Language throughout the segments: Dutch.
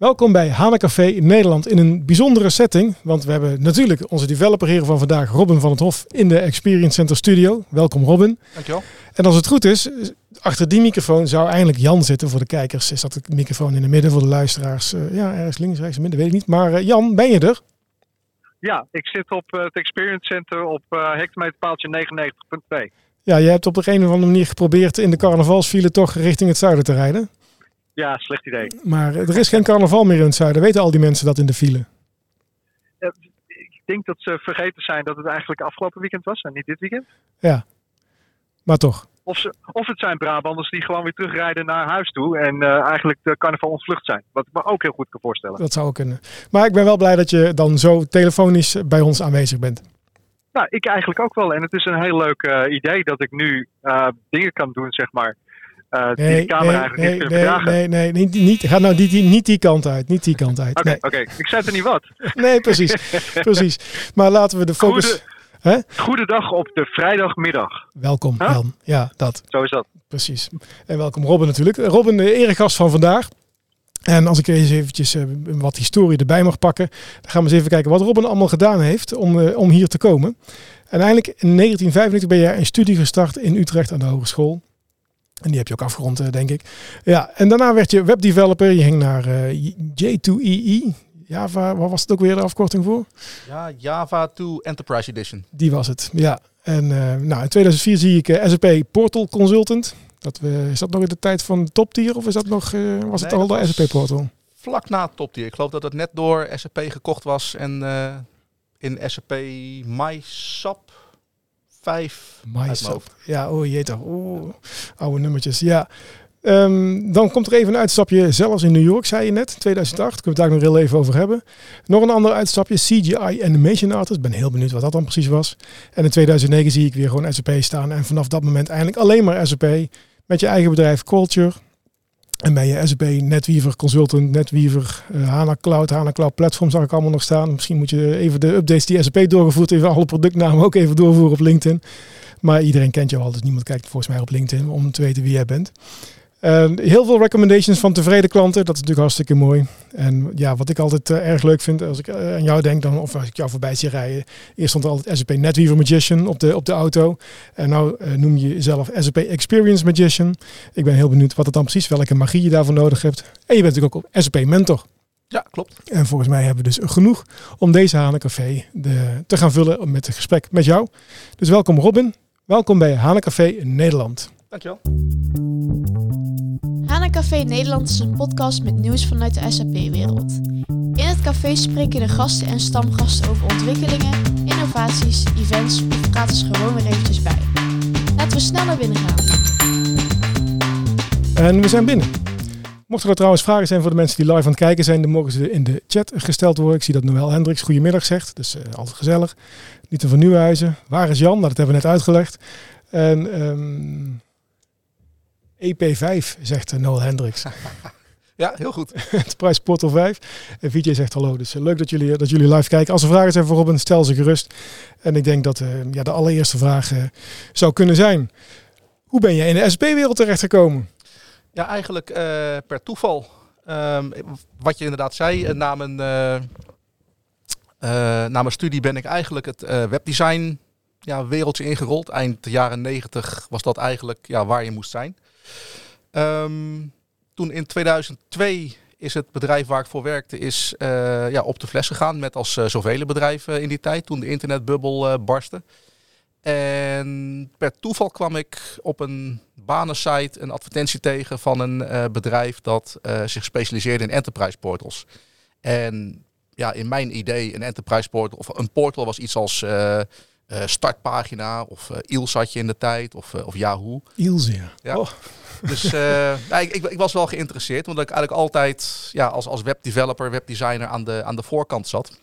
Welkom bij Hanecafé Nederland in een bijzondere setting. Want we hebben natuurlijk onze developer hier van vandaag, Robin van het Hof, in de Experience Center Studio. Welkom Robin. Dankjewel. En als het goed is, achter die microfoon zou eindelijk Jan zitten voor de kijkers. Is dat de microfoon in het midden voor de luisteraars? Uh, ja, ergens links, rechts, midden, weet ik niet. Maar uh, Jan, ben je er? Ja, ik zit op uh, het Experience Center op hectometerpaaltje 99.2. Ja, je hebt op de een of andere manier geprobeerd in de carnavalsfile toch richting het zuiden te rijden. Ja, slecht idee. Maar er is geen carnaval meer in het zuiden. Weten al die mensen dat in de file? ik denk dat ze vergeten zijn dat het eigenlijk afgelopen weekend was en niet dit weekend. Ja, maar toch. Of, ze, of het zijn Brabanders die gewoon weer terugrijden naar huis toe en uh, eigenlijk de carnaval ontvlucht zijn. Wat ik me ook heel goed kan voorstellen. Dat zou ook kunnen. Maar ik ben wel blij dat je dan zo telefonisch bij ons aanwezig bent. Nou, ik eigenlijk ook wel. En het is een heel leuk uh, idee dat ik nu uh, dingen kan doen, zeg maar. Uh, die nee, de camera nee, eigenlijk nee, nee, kunnen nee, nee, niet, niet, ga nou niet, niet die kant uit. Niet die kant uit. Oké, oké. Ik zei er niet wat. nee, precies. precies. Maar laten we de focus... Goede? Goedendag op de vrijdagmiddag. Welkom Huh? Jan. Ja, dat. Zo is dat. Precies. En welkom Robin natuurlijk. Robin, de eregast van vandaag. En als ik eens eventjes uh, wat historie erbij mag pakken, dan gaan we eens even kijken wat Robin allemaal gedaan heeft om, uh, om hier te komen. En eigenlijk in 1995 ben jij een studie gestart in Utrecht aan de hogeschool. En die heb je ook afgerond, uh, denk ik. Ja, en daarna werd je webdeveloper. Je ging naar J2EE. Java, waar was het ook weer de afkorting voor? Ja, Java 2 Enterprise Edition. Die was het, ja. En nou, in 2004 zie ik SAP Portal Consultant. Dat we, is dat nog in de tijd van de top tier of is dat nog, was het al de was SAP Portal? Vlak na top tier. Ik geloof dat het net door SAP gekocht was en in SAP MySAP 5 MySAP. Ja, oh jee toch. Oh, oude nummertjes. Ja. Um, dan komt er even een uitstapje, zelfs in New York, zei je net, 2008. Kunnen we het daar nog heel even over hebben. Nog een ander uitstapje, CGI Animation Artist. Ben heel benieuwd wat dat dan precies was. En in 2009 zie ik weer gewoon SAP staan. En vanaf dat moment eigenlijk alleen maar SAP. Met je eigen bedrijf Culture. En ben je SAP NetWeaver Consultant, NetWeaver, uh, HANA Cloud, HANA Cloud Platform zag ik allemaal nog staan. Misschien moet je even de updates die SAP doorgevoerd heeft, alle productnamen ook even doorvoeren op LinkedIn. Maar iedereen kent jou al, dus niemand kijkt volgens mij op LinkedIn om te weten wie jij bent. Uh, heel veel recommendations van tevreden klanten. Dat is natuurlijk hartstikke mooi. En ja, wat ik altijd uh, erg leuk vind, als ik uh, aan jou denk, dan, of als ik jou voorbij zie rijden. Eerst stond er altijd SAP NetWeaver Magician op de, op de auto. En nou uh, noem je jezelf SAP Experience Magician. Ik ben heel benieuwd wat het dan precies, welke magie je daarvoor nodig hebt. En je bent natuurlijk ook op SAP Mentor. Ja, klopt. En volgens mij hebben we dus genoeg om deze Hanencafé de, te gaan vullen met een gesprek met jou. Dus welkom Robin. Welkom bij Hanencafé Nederland. Dankjewel. Hanecafé Nederland is een podcast met nieuws vanuit de SAP-wereld. In het café spreken de gasten en stamgasten over ontwikkelingen, innovaties, events of praten ze gewoon weer eventjes bij. Laten we snel naar binnen gaan. En we zijn binnen. Mochten er trouwens vragen zijn voor de mensen die live aan het kijken zijn, dan mogen ze in de chat gesteld worden. Ik zie dat Noël Hendricks goedemiddag zegt, dus uh, altijd gezellig. Niet van Nieuwenhuizen. Waar is Jan? Nou, dat hebben we net uitgelegd. En... Um, EP5, zegt Noel Hendricks. Ja, heel goed. Enterprise Portal 5. En VJ zegt hallo. Dus leuk dat jullie, dat jullie live kijken. Als er vragen zijn voor Robin, stel ze gerust. En ik denk dat uh, ja, de allereerste vraag uh, zou kunnen zijn. Hoe ben je in de SP-wereld terechtgekomen? Ja, eigenlijk uh, per toeval. Um, wat je inderdaad zei, na mijn, na mijn studie ben ik eigenlijk het webdesign ja, wereldje ingerold. Eind de jaren 90 was dat eigenlijk ja, waar je moest zijn. Um, toen in 2002 is het bedrijf waar ik voor werkte is, uh, ja, op de fles gegaan. Met als uh, zoveel bedrijven in die tijd, toen de internetbubbel uh, barstte. En per toeval kwam ik op een banensite een advertentie tegen van een bedrijf dat zich specialiseerde in enterprise portals. En ja, in mijn idee, een enterprise portal of een portal was iets als uh, startpagina of uh, Iels had je in de tijd of, uh, of Yahoo. Iels, ja. ja. Oh. Dus ik, ik, ik, was wel geïnteresseerd, omdat ik eigenlijk altijd ja, als, als webdeveloper, webdesigner aan de, aan de voorkant zat.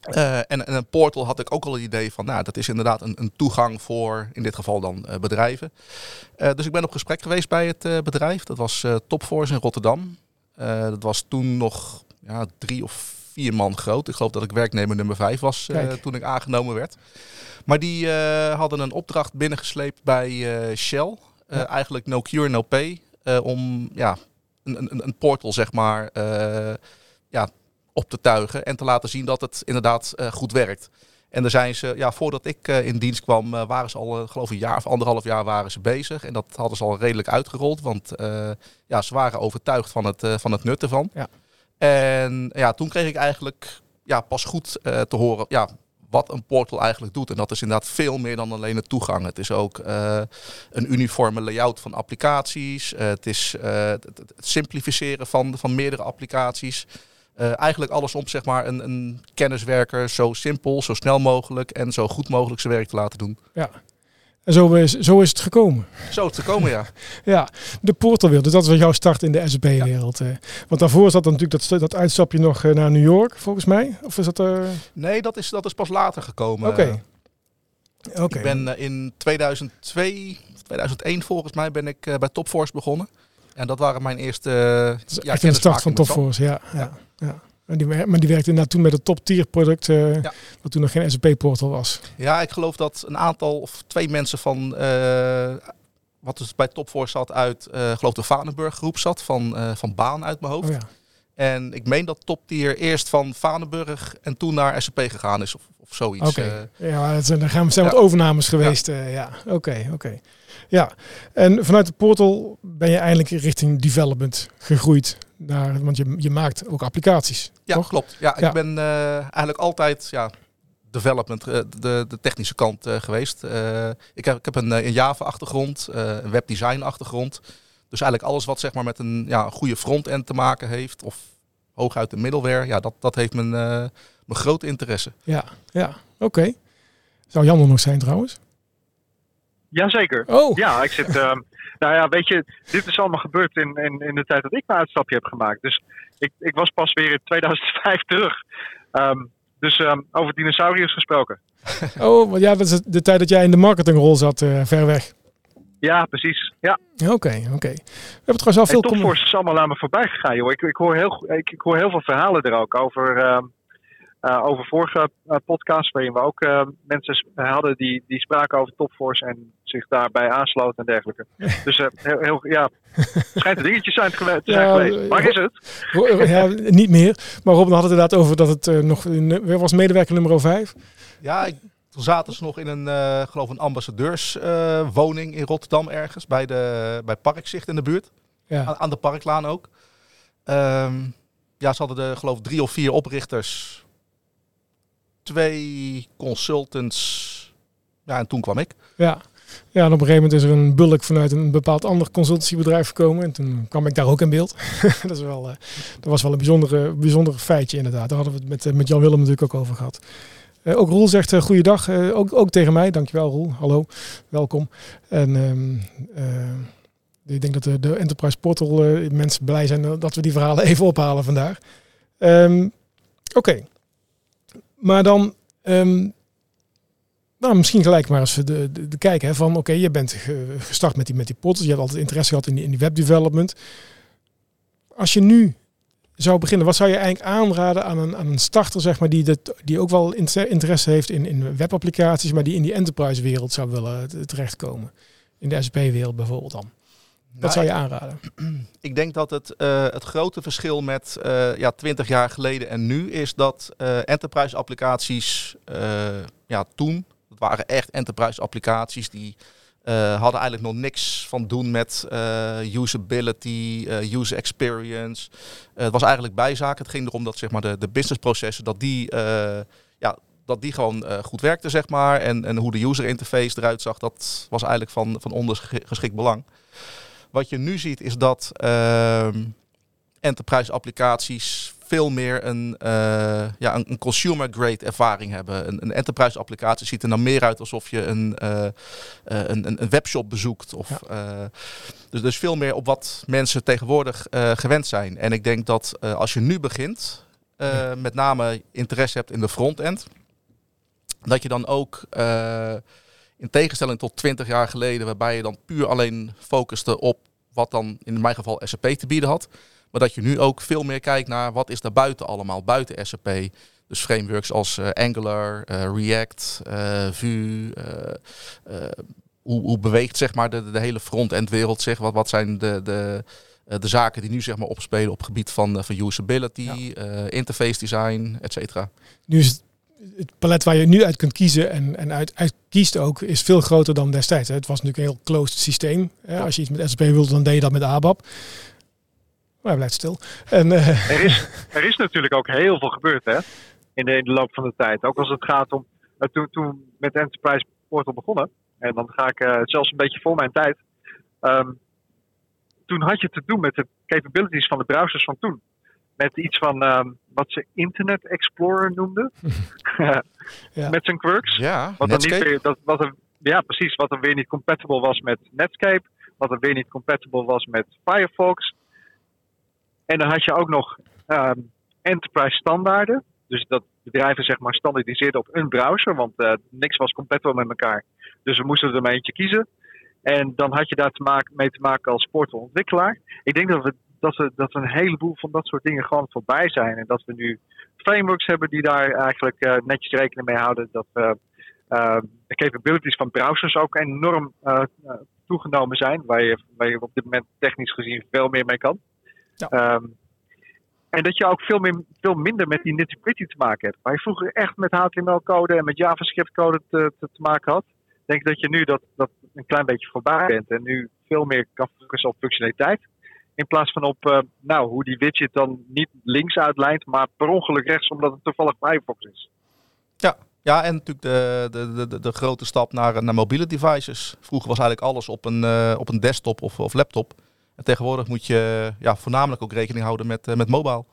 en, en, een portal had ik ook al het idee van, nou, dat is inderdaad een, een toegang voor, in dit geval dan, bedrijven. dus ik ben op gesprek geweest bij het bedrijf. Dat was Topforce in Rotterdam. dat was toen nog ja, drie of vier man groot. Ik geloof dat ik werknemer nummer vijf was uh, toen ik aangenomen werd. Maar die uh, hadden een opdracht binnengesleept bij uh, Shell. Ja. Eigenlijk no cure, no pay. om ja, een, een, een portal, zeg maar, ja, op te tuigen en te laten zien dat het inderdaad goed werkt. En daar zijn ze, ja, voordat ik in dienst kwam, waren ze al, geloof ik, een jaar of anderhalf jaar waren ze bezig. En dat hadden ze al redelijk uitgerold, want ja, ze waren overtuigd van het, van het nut ervan. Ja. En ja, toen kreeg ik eigenlijk ja, pas goed te horen ja, wat een portal eigenlijk doet. En dat is inderdaad veel meer dan alleen de toegang. Het is ook uh, een uniforme layout van applicaties. Uh, het is het, het, simplificeren van, van meerdere applicaties. eigenlijk alles om zeg maar, een, een kenniswerker zo simpel, zo snel mogelijk en zo goed mogelijk zijn werk te laten doen. Ja, en zo is, zo is het gekomen. Zo is het gekomen, ja. ja, de portalwereld. Dus dat was jouw start in de SAP-wereld. Ja. Eh. Want daarvoor zat dan natuurlijk dat, dat uitstapje nog eh, naar New York, volgens mij. Of is dat... Uh... Nee, dat is, dat is pas later gekomen. Oké. Okay. Ik ben in 2002, 2001 volgens mij, ben ik bij Topforce begonnen. En dat waren mijn eerste... ja, de start van Topforce, ja. ja. ja. Maar die, maar die werkte inderdaad toen met het top tier product, uh, wat toen nog geen SAP-portal was. Ja, ik geloof dat een aantal of twee mensen van, uh, wat dus bij Topforce zat uit, uh, geloof de Vanenburg groep zat, van, van Baan uit mijn hoofd. Oh, ja. En ik meen dat top tier eerst van Vanenburg en toen naar SAP gegaan is of, of zoiets. Oké, ja, dat zijn, er gaan, zijn wat overnames geweest. Ja, oké, oké. Ja, en vanuit de portal ben je eindelijk richting development gegroeid. Naar, want je, je maakt ook applicaties. Ja, toch? klopt. Ja, ik ben uh, eigenlijk altijd ja, development, uh, de, de technische kant uh, geweest. ik, heb, ik heb een, een Java-achtergrond, een webdesign-achtergrond. Dus eigenlijk alles wat zeg maar, met een ja, goede front-end te maken heeft, of hooguit de middleware, ja, dat, dat heeft mijn, mijn grote interesse. Ja, ja oké. Zou Jan er nog zijn trouwens? Jazeker. Oh. Ja, ik zit. Nou ja, weet je, dit is allemaal gebeurd in, in, in de tijd dat ik mijn uitstapje heb gemaakt. Dus ik, ik was pas weer in 2005 terug. Um, dus um, over dinosauriërs gesproken. oh, ja, dat is de tijd dat jij in de marketingrol zat, uh, ver weg. Ja, precies. Ja. Oké, oké. Okay. We hebben trouwens al veel... Topforce is allemaal aan me voorbij gegaan, joh. Ik, ik, hoor heel, ik, ik hoor heel veel verhalen er ook over... Uh, uh, over vorige uh, podcast, waarin we ook uh, mensen hadden die, die spraken over Topforce en zich daarbij aansloten en dergelijke. Dus heel, heel, ja, het schijnt een dingetje zijn te, geweest. Maar is het? Ja, niet meer. Maar Robin had het inderdaad over dat het nog, weer was medewerker nummer 5. Ja, ik, toen zaten ze nog in een, geloof een ambassadeurswoning in Rotterdam ergens, bij, de, bij Parkzicht in de buurt. Ja. Aan, aan de Parklaan ook. Um, ja, ze hadden de, geloof drie of vier oprichters twee consultants. Ja, en toen kwam ik. Ja. Ja, op een gegeven moment is er een bulk vanuit een bepaald ander consultancybedrijf gekomen. En toen kwam ik daar ook in beeld. dat, is wel, uh, dat was wel een bijzondere, bijzonder feitje inderdaad. Daar hadden we het met, uh, met Jan Willem natuurlijk ook over gehad. Uh, ook Roel zegt uh, goeiedag, ook, ook tegen mij. Dankjewel Roel, hallo, welkom. En ehm, ik denk dat de, de Enterprise Portal mensen blij zijn dat we die verhalen even ophalen vandaag. Um, Oké, maar dan, um, nou, misschien gelijk maar eens de, de, de kijken hè, van, oké, okay, je bent gestart met die, met die pots, je hebt altijd interesse gehad in die, in die webdevelopment. Als je nu zou beginnen, wat zou je eigenlijk aanraden aan een, aan een starter, zeg maar, die, dat, die ook wel interesse heeft in, in webapplicaties, maar die in die enterprise wereld zou willen terechtkomen? In de SAP-wereld bijvoorbeeld dan. Wat nou, zou je aanraden? Ik denk dat het, uh, het grote verschil met uh, ja, 20 jaar geleden en nu is dat uh, enterprise applicaties ja, toen, waren echt enterprise applicaties die hadden eigenlijk nog niks van doen met usability, user experience. het was eigenlijk bijzaken. Het ging erom dat zeg maar, de, de businessprocessen, dat die ja, dat die gewoon uh, goed werkte, zeg maar. En, en hoe de user interface eruit zag, dat was eigenlijk van, van ondergeschikt belang. Wat je nu ziet is dat uh, enterprise applicaties veel meer een, uh, ja, een, consumer grade ervaring hebben. Een, een, enterprise applicatie ziet er dan meer uit alsof je een, uh, een, een, webshop bezoekt. Of, ja. dus, dus veel meer op wat mensen tegenwoordig gewend zijn. En ik denk dat als je nu begint, ja. met name interesse hebt in de frontend, dat je dan ook in tegenstelling tot 20 jaar geleden, waarbij je dan puur alleen focuste op wat dan in mijn geval SAP te bieden had. Maar dat je nu ook veel meer kijkt naar wat is daar buiten allemaal, buiten SAP. Dus frameworks als uh, Angular, uh, React, uh, Vue. hoe, hoe beweegt zeg maar de, de hele front-end wereld zich? Wat, wat zijn de, de, de zaken die nu zeg maar opspelen op het gebied van, van usability, interface design, et cetera. Nu is het het palet waar je nu uit kunt kiezen en, en uit, uit kiest ook, is veel groter dan destijds. Het was natuurlijk een heel closed systeem. Als je iets met SAP wilde, dan deed je dat met ABAP. Maar hij blijft stil. En, uh... er, is, er is natuurlijk ook heel veel gebeurd hè? In, de, in de loop van de tijd. Ook als het gaat om, uh, toen, toen met Enterprise Portal begonnen, en dan ga ik uh, zelfs een beetje voor mijn tijd. Um, toen had je te doen met de capabilities van de browsers van toen met iets van um, wat ze Internet Explorer noemden. ja. Met zijn quirks. Ja, wat dan niet weer, dat, wat er, ja, precies. Wat er weer niet compatible was met Netscape. Wat er weer niet compatible was met Firefox. En dan had je ook nog um, enterprise standaarden. Dus dat bedrijven zeg maar standaardiseerden op een browser. Want uh, niks was compatible met elkaar. Dus we moesten er maar eentje kiezen. En dan had je daar te maken, mee te maken als portalontwikkelaar. Ik denk dat we dat, we, dat een heleboel van dat soort dingen gewoon voorbij zijn. En dat we nu frameworks hebben die daar eigenlijk uh, netjes rekening mee houden. Dat uh, de capabilities van browsers ook enorm uh, toegenomen zijn. Waar je, waar je op dit moment technisch gezien veel meer mee kan. Ja. Um, en dat je ook veel, meer, veel minder met die nitty-gritty te maken hebt. Waar je vroeger echt met HTML-code en met JavaScript-code te, te, te, maken had. denk dat je nu dat, dat een klein beetje voorbij bent. En nu veel meer kan focussen op functionaliteit. In plaats van op uh, nou, hoe die widget dan niet links uitlijnt, maar per ongeluk rechts, omdat het toevallig Firefox is. Ja, ja en natuurlijk de, de, de, de grote stap naar, naar mobiele devices. Vroeger was eigenlijk alles op een, uh, op een desktop of, of laptop. En tegenwoordig moet je ja, voornamelijk ook rekening houden met, uh, met mobile.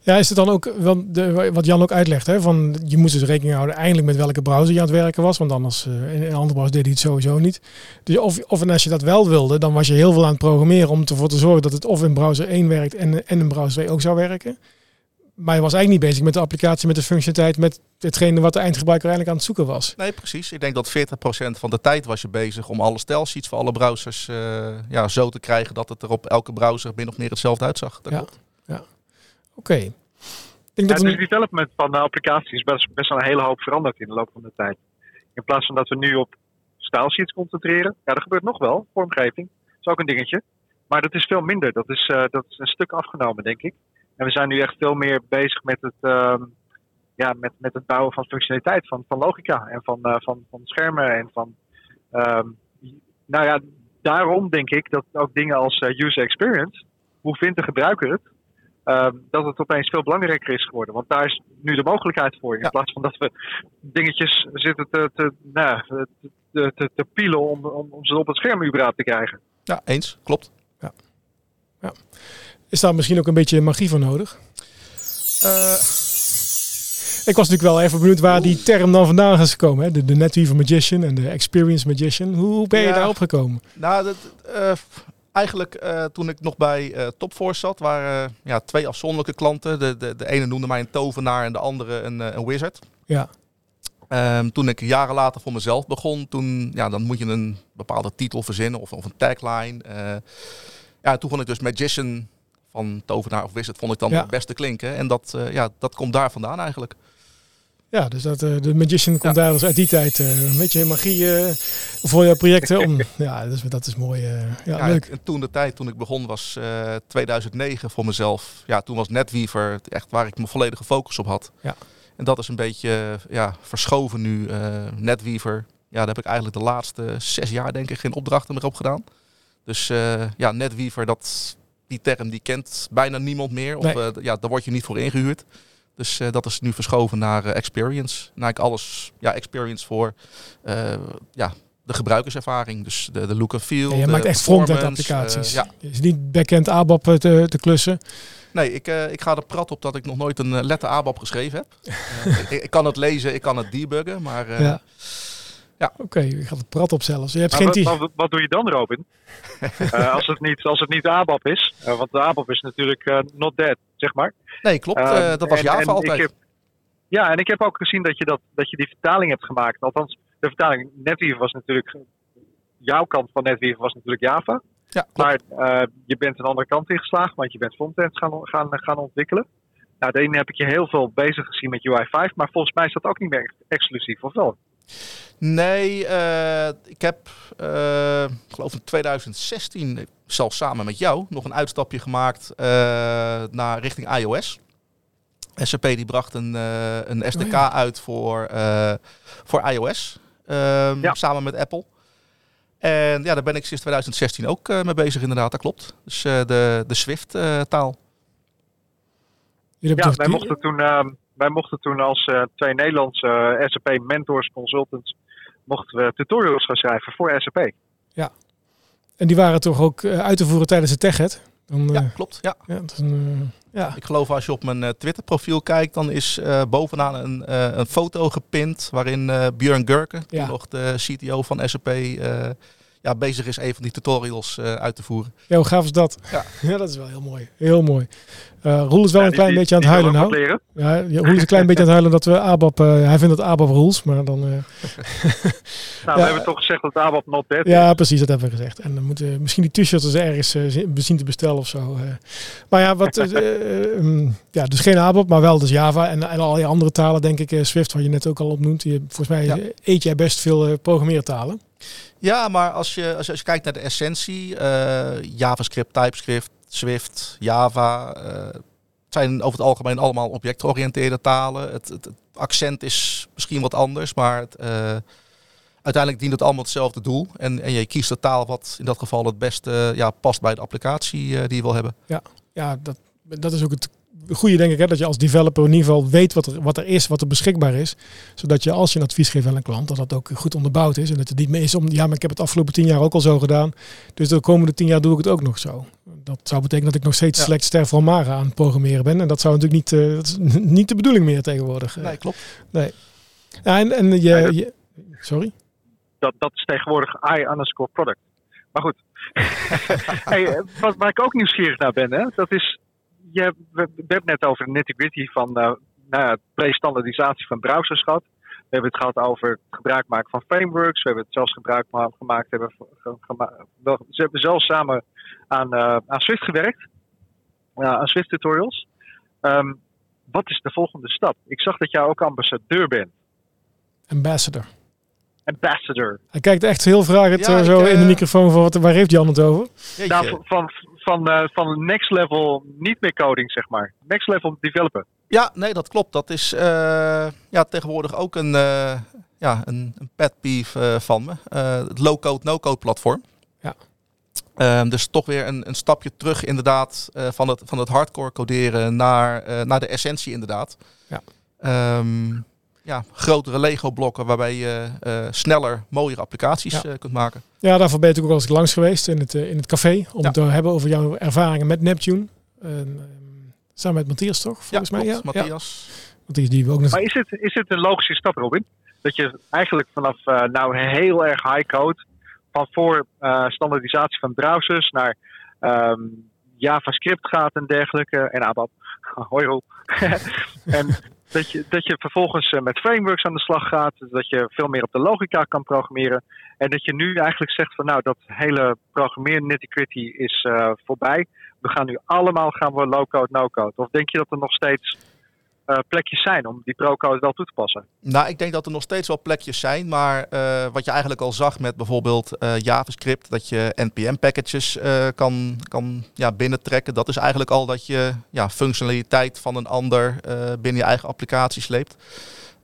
Ja, is het dan ook, de, wat Jan ook uitlegt, hè, van je moest dus rekening houden eindelijk met welke browser je aan het werken was, want anders uh, in andere browser deed hij het sowieso niet. Dus of, of en als je dat wel wilde, dan was je heel veel aan het programmeren om ervoor te zorgen dat het of in browser 1 werkt en, en in browser 2 ook zou werken. Maar je was eigenlijk niet bezig met de applicatie, met de functionaliteit, met hetgene wat de eindgebruiker eigenlijk aan het zoeken was. Nee, precies. Ik denk dat 40% van de tijd was je bezig om alle stelsheets voor alle browsers uh, ja, zo te krijgen dat het er op elke browser min of meer hetzelfde uitzag. Dat ja. klopt. Ja. Oké. Okay. Ja, het nu... development van de applicaties is best, best wel een hele hoop veranderd in de loop van de tijd. In plaats van dat we nu op stylesheets concentreren. Ja, dat gebeurt nog wel. Vormgeving is ook een dingetje. Maar dat is veel minder. Dat is, uh, dat is een stuk afgenomen, denk ik. En we zijn nu echt veel meer bezig met het, uh, ja, met, met het bouwen van functionaliteit, van, van logica en van, uh, van, van schermen. En van, um, nou ja, daarom denk ik dat ook dingen als eh, user experience, hoe vindt de gebruiker het? Uh, dat het opeens veel belangrijker is geworden. Want daar is nu de mogelijkheid voor. In ja. plaats van dat we dingetjes zitten te, te, nou, te, te, te pielen om, om, om, ze op het scherm überhaupt te krijgen. Ja, eens. Klopt. Ja. ja. Is daar misschien ook een beetje magie voor nodig? Uh, ik was natuurlijk wel even benieuwd waar die term dan vandaan is gekomen. Hè? De, de NetWeaver Magician en de Experience Magician. Hoe ben je ja. daarop gekomen? Nou, dat, uh, eigenlijk uh, toen ik nog bij uh, Topforce zat, waren ja, twee afzonderlijke klanten. De, de, de ene noemde mij een tovenaar en de andere een, een wizard. Ja. Um, toen ik jaren later voor mezelf begon, toen, ja, dan moet je een bepaalde titel verzinnen of, of een tagline. ja, toen vond ik dus Magician van tovenaar of wizard vond ik dan ja. het beste klinken. En dat, ja, dat komt daar vandaan eigenlijk. Ja, dus dat, uh, de Magician komt ja. daar dus uit die tijd uh, een beetje magie voor je projecten om. ja, dus, dat is mooi. ja, ja, leuk. En toen de tijd, toen ik begon, was 2009 voor mezelf. Ja, toen was NetWeaver echt waar ik mijn volledige focus op had. Ja. En dat is een beetje ja, verschoven nu. NetWeaver, ja, daar heb ik eigenlijk de laatste zes jaar denk ik geen opdrachten meer op gedaan. Dus ja, NetWeaver, dat, die term die kent bijna niemand meer. Of nee. ja, daar word je niet voor ingehuurd. Dus uh, dat is nu verschoven naar uh, experience. Naar ik alles, ja, experience voor ja, de gebruikerservaring. Dus de, de look and feel. Ja, je maakt echt front-end applicaties. ja. Je is niet back-end ABAP te, te klussen. Nee, ik, ik ga er prat op dat ik nog nooit een letter ABAP geschreven heb. ik, ik, kan het lezen, ik kan het debuggen, maar... ja. Ja. Oké, okay, je gaat het prat op zelfs. Je hebt maar geen wat, wat, wat, doe je dan, Robin? uh, als, het niet, als het niet ABAP is. Uh, want de ABAP is natuurlijk uh, not dead, zeg maar. Nee, klopt. dat was Java en, en altijd. Heb, ja, en ik heb ook gezien dat je, dat, dat je die vertaling hebt gemaakt. Althans, de vertaling NetWeaver was natuurlijk... Jouw kant van NetWeaver was natuurlijk Java. Ja, maar je bent een andere kant ingeslagen, want je bent frontend gaan, gaan, gaan ontwikkelen. Nou, daarin heb ik je heel veel bezig gezien met UI5, maar volgens mij is dat ook niet meer exclusief, of wel? Nee, uh, ik heb, uh, geloof in 2016, zelfs samen met jou, nog een uitstapje gemaakt uh, naar richting iOS. SAP die bracht een, een SDK oh, ja. uit voor, voor iOS, um, ja. samen met Apple. En ja, daar ben ik sinds 2016 ook mee bezig inderdaad, dat klopt. Dus de, de Swift-taal. ja, wij mochten toen ehm, wij mochten toen als uh, twee Nederlandse uh, SAP mentors, consultants, mochten we tutorials gaan schrijven voor SAP. Ja, en die waren toch ook uh, uit te voeren tijdens de TechHead? Dan, ja, klopt. Ja. Ja, is een, ja. Ik geloof als je op mijn Twitter profiel kijkt, dan is bovenaan een, een foto gepind waarin Björn Gurken, ja. nog de CTO van SAP, ja, bezig is een van die tutorials uit te voeren. Ja, hoe gaaf is dat? Ja, ja dat is wel heel mooi. Heel mooi. Uh, Roel is wel een klein beetje aan het huilen nou. Ja, Roel is een klein beetje aan het huilen dat we ABAP... Uh, hij vindt dat ABAP rules, maar dan... Uh, nou, we hebben toch gezegd dat ABAP not dead Ja, precies, dat hebben we gezegd. En dan moeten misschien die t-shirts ergens zien te bestellen of zo. maar ja, wat, um, ja, dus geen ABAP, maar wel dus Java en, en al die andere talen, denk ik. Swift, wat je net ook al opnoemt. Je, volgens mij ja. eet jij best veel programmeertalen. Ja, maar als je, als je, kijkt naar de essentie, JavaScript, TypeScript, Swift, Java. Uh, zijn over het algemeen allemaal objectgeoriënteerde talen. Het, het, accent is misschien wat anders, maar het, uh, uiteindelijk dient het allemaal hetzelfde doel. En, en je kiest de taal wat in dat geval het beste ja, past bij de applicatie die je wil hebben. Ja, ja dat, dat is ook het goede denk ik, hè, dat je als developer in ieder geval weet wat er, wat er is, wat er beschikbaar is. Zodat je als je een advies geeft aan een klant, dat dat ook goed onderbouwd is. En dat het niet meer is om, ja, maar ik heb het afgelopen tien jaar ook al zo gedaan. Dus de komende tien jaar doe ik het ook nog zo. Dat zou betekenen dat ik nog steeds ja. Select Ster van Mara aan het programmeren ben. En dat zou natuurlijk niet, uh, dat is niet de bedoeling meer tegenwoordig. Nee, klopt. Nee. Ja, en, en je, sorry? Dat, dat is tegenwoordig I underscore product. Maar goed. hey, eh, wat, waar ik ook nieuwsgierig naar ben, hè, dat is je, we, hebben het net over de nitty-gritty van uh, nou, pre-standaardisatie van browsers gehad. We hebben het gehad over het gebruik maken van frameworks. We hebben het zelfs gebruik gemaakt. Hebben, ze hebben zelfs samen aan, uh, aan Swift gewerkt. Uh, aan Swift tutorials. Um, wat is de volgende stap? Ik zag dat jij ook ambassadeur bent. Ambassador. Ambassador. Hij kijkt echt heel vragend ja, zo ik, in de microfoon van wat, waar heeft Jan het over? Nou, van, van, uh, van next level, niet meer coding, zeg maar. Next level developer. Ja, nee, dat klopt. Dat is uh, ja, tegenwoordig ook een, uh, ja, een, een pet peeve van me. het low-code, no-code platform. Ja. Ehm, dus toch weer een, een stapje terug inderdaad van, het, van het hardcore coderen naar, naar de essentie inderdaad. Ja. Um, ja, grotere Lego-blokken waarbij je uh, sneller, mooiere applicaties ja. uh, kunt maken. Ja, daarvoor ben je ook wel eens langs geweest in het, uh, in het café om ja. het te hebben over jouw ervaringen met Neptune. Um, samen met Matthias toch? Volgens ja, mij, ja. Matthias. Matthias die we ook nog... Maar is het, is het een logische stap, Robin? Dat je eigenlijk vanaf nou heel erg high code, van voor standaardisatie van browsers naar um, JavaScript gaat en dergelijke. En ABAP. Hoi en dat je, dat je vervolgens eh, met frameworks aan de slag gaat. Dat je veel meer op de logica kan programmeren. En dat je nu eigenlijk zegt van nou, dat hele programmeren nitty-gritty is uh, voorbij. We gaan nu allemaal gaan we low-code, no-code. Of denk je dat er nog steeds uh, plekjes zijn om die pro-code wel toe te passen? Nou, ik denk dat er nog steeds wel plekjes zijn. Maar uh, wat je eigenlijk al zag met bijvoorbeeld uh, JavaScript, dat je NPM-packages kan, kan ja, binnentrekken. Dat is eigenlijk al dat je ja, functionaliteit van een ander binnen je eigen applicatie sleept.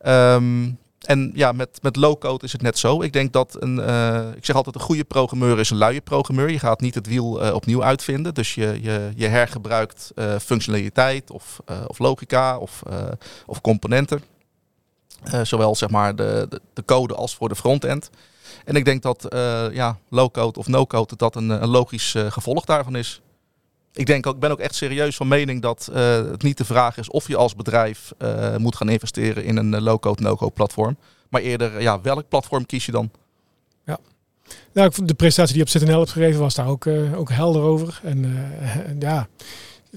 Um, en ja, met, met low-code is het net zo. Ik denk dat een, uh, ik zeg altijd, een goede programmeur is een luie programmeur. Je gaat niet het wiel uh, opnieuw uitvinden. Dus je, je, je hergebruikt uh, functionaliteit of, of logica of, of componenten. zowel zeg maar de, de, de, code als voor de frontend. En ik denk dat ja, low-code of no-code dat een, een logisch gevolg daarvan is ik denk ook, ik ben ook echt serieus van mening dat uh, het niet de vraag is of je als bedrijf uh, moet gaan investeren in een uh, low-code, no-code platform. Maar eerder, ja, welk platform kies je dan? Ja. Nou, de presentatie die op ZNL hebt gegeven was daar ook, ook helder over. En ja,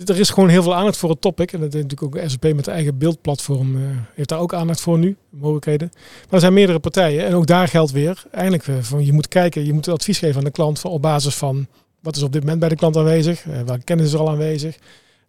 er is gewoon heel veel aandacht voor het topic. En dat is natuurlijk ook SAP met eigen beeldplatform heeft daar ook aandacht voor nu, mogelijkheden. Maar er zijn meerdere partijen en ook daar geldt weer, eigenlijk van je moet kijken, je moet advies geven aan de klant op basis van wat is op dit moment bij de klant aanwezig? Uh, welke kennis is er al aanwezig?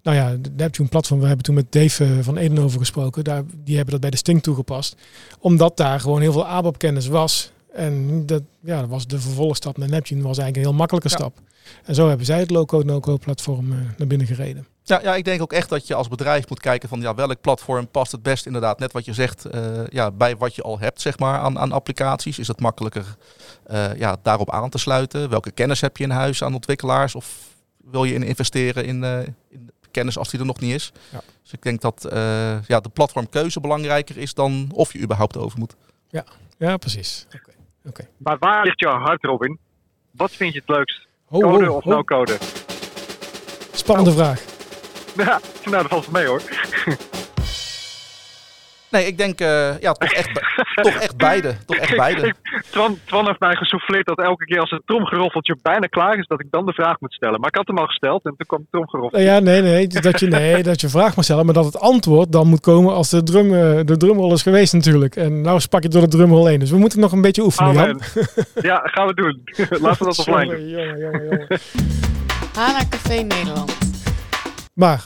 Nou ja, de Neptune platform, we hebben toen met Dave eh, van Eden over gesproken. Daar, die hebben dat bij de Sting toegepast. Omdat daar gewoon heel veel ABAP kennis was. En dat, ja, dat was de vervolgstap naar Neptune was eigenlijk een heel makkelijke Ja. stap. En zo hebben zij het low-code, no-code platform eh, naar binnen gereden. Ja, ja, ik denk ook echt dat je als bedrijf moet kijken van ja, welk platform past het best inderdaad. Net wat je zegt, eh, ja, bij wat je al hebt zeg maar aan, aan applicaties. Is het makkelijker eh, ja, daarop aan te sluiten? Welke kennis heb je in huis aan ontwikkelaars? Of wil je in investeren in, eh, in kennis als die er nog niet is? Ja. Dus ik denk dat eh, ja, de platformkeuze belangrijker is dan of je überhaupt over moet. Ja, precies. Maar waar ligt jouw hart, Robin? Wat vind je het leukst? Ho, Code ho, of ho. no-code? Spannende vraag. Ja, nou, dat valt mee hoor. Nee, ik denk eh, ja, toch, echt, toch echt beide. Toch echt beide. Twan, Twan heeft mij gesouffleerd dat elke keer als het tromgeroffeltje bijna klaar is, dat ik dan de vraag moet stellen. Maar ik had hem al gesteld en toen kwam het tromgeroffel. Nou ja, nee, nee, dat je, nee, dat je vraag mag stellen, maar dat het antwoord dan moet komen als de, drum, eh, de drumrol is geweest natuurlijk. En nou spak je door de drumrol heen. Dus we moeten nog een beetje oefenen, Jan. Ja, gaan we doen. Laten we dat offline doen. Jongen, jongen, jongen, jongen. Hana Café Nederland. Maar,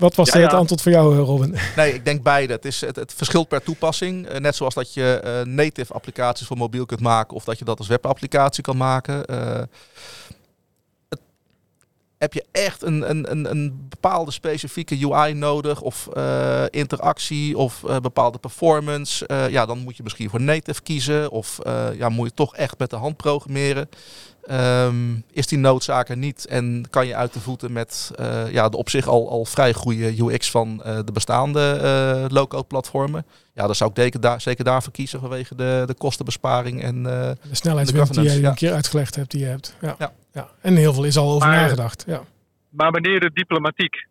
wat was Ja, het ja. antwoord voor jou, eh, Robin? Nee, ik denk beide. Het, is, het, het verschilt per toepassing. Eh, net zoals dat je eh, native applicaties voor mobiel kunt maken of dat je dat als webapplicatie kan maken. Het- heb je echt een, een, een, een bepaalde specifieke UI nodig of interactie of bepaalde performance? ja, dan moet je misschien voor native kiezen of ja, moet je toch echt met de hand programmeren. Ehm, is die noodzaak er niet en kan je uit de voeten met eh, ja, de op zich al, al vrij goede UX van eh, de bestaande eh low-code platformen? Ja, dan zou ik zeker, daar, zeker daarvoor kiezen vanwege de, de kostenbesparing. En, eh, De snelheidswinst die je een keer uitgelegd hebt, die je hebt. Ja. Ja. Ja. En heel veel is al over Maar- nagedacht. Ja. Maar meneer de diplomatiek,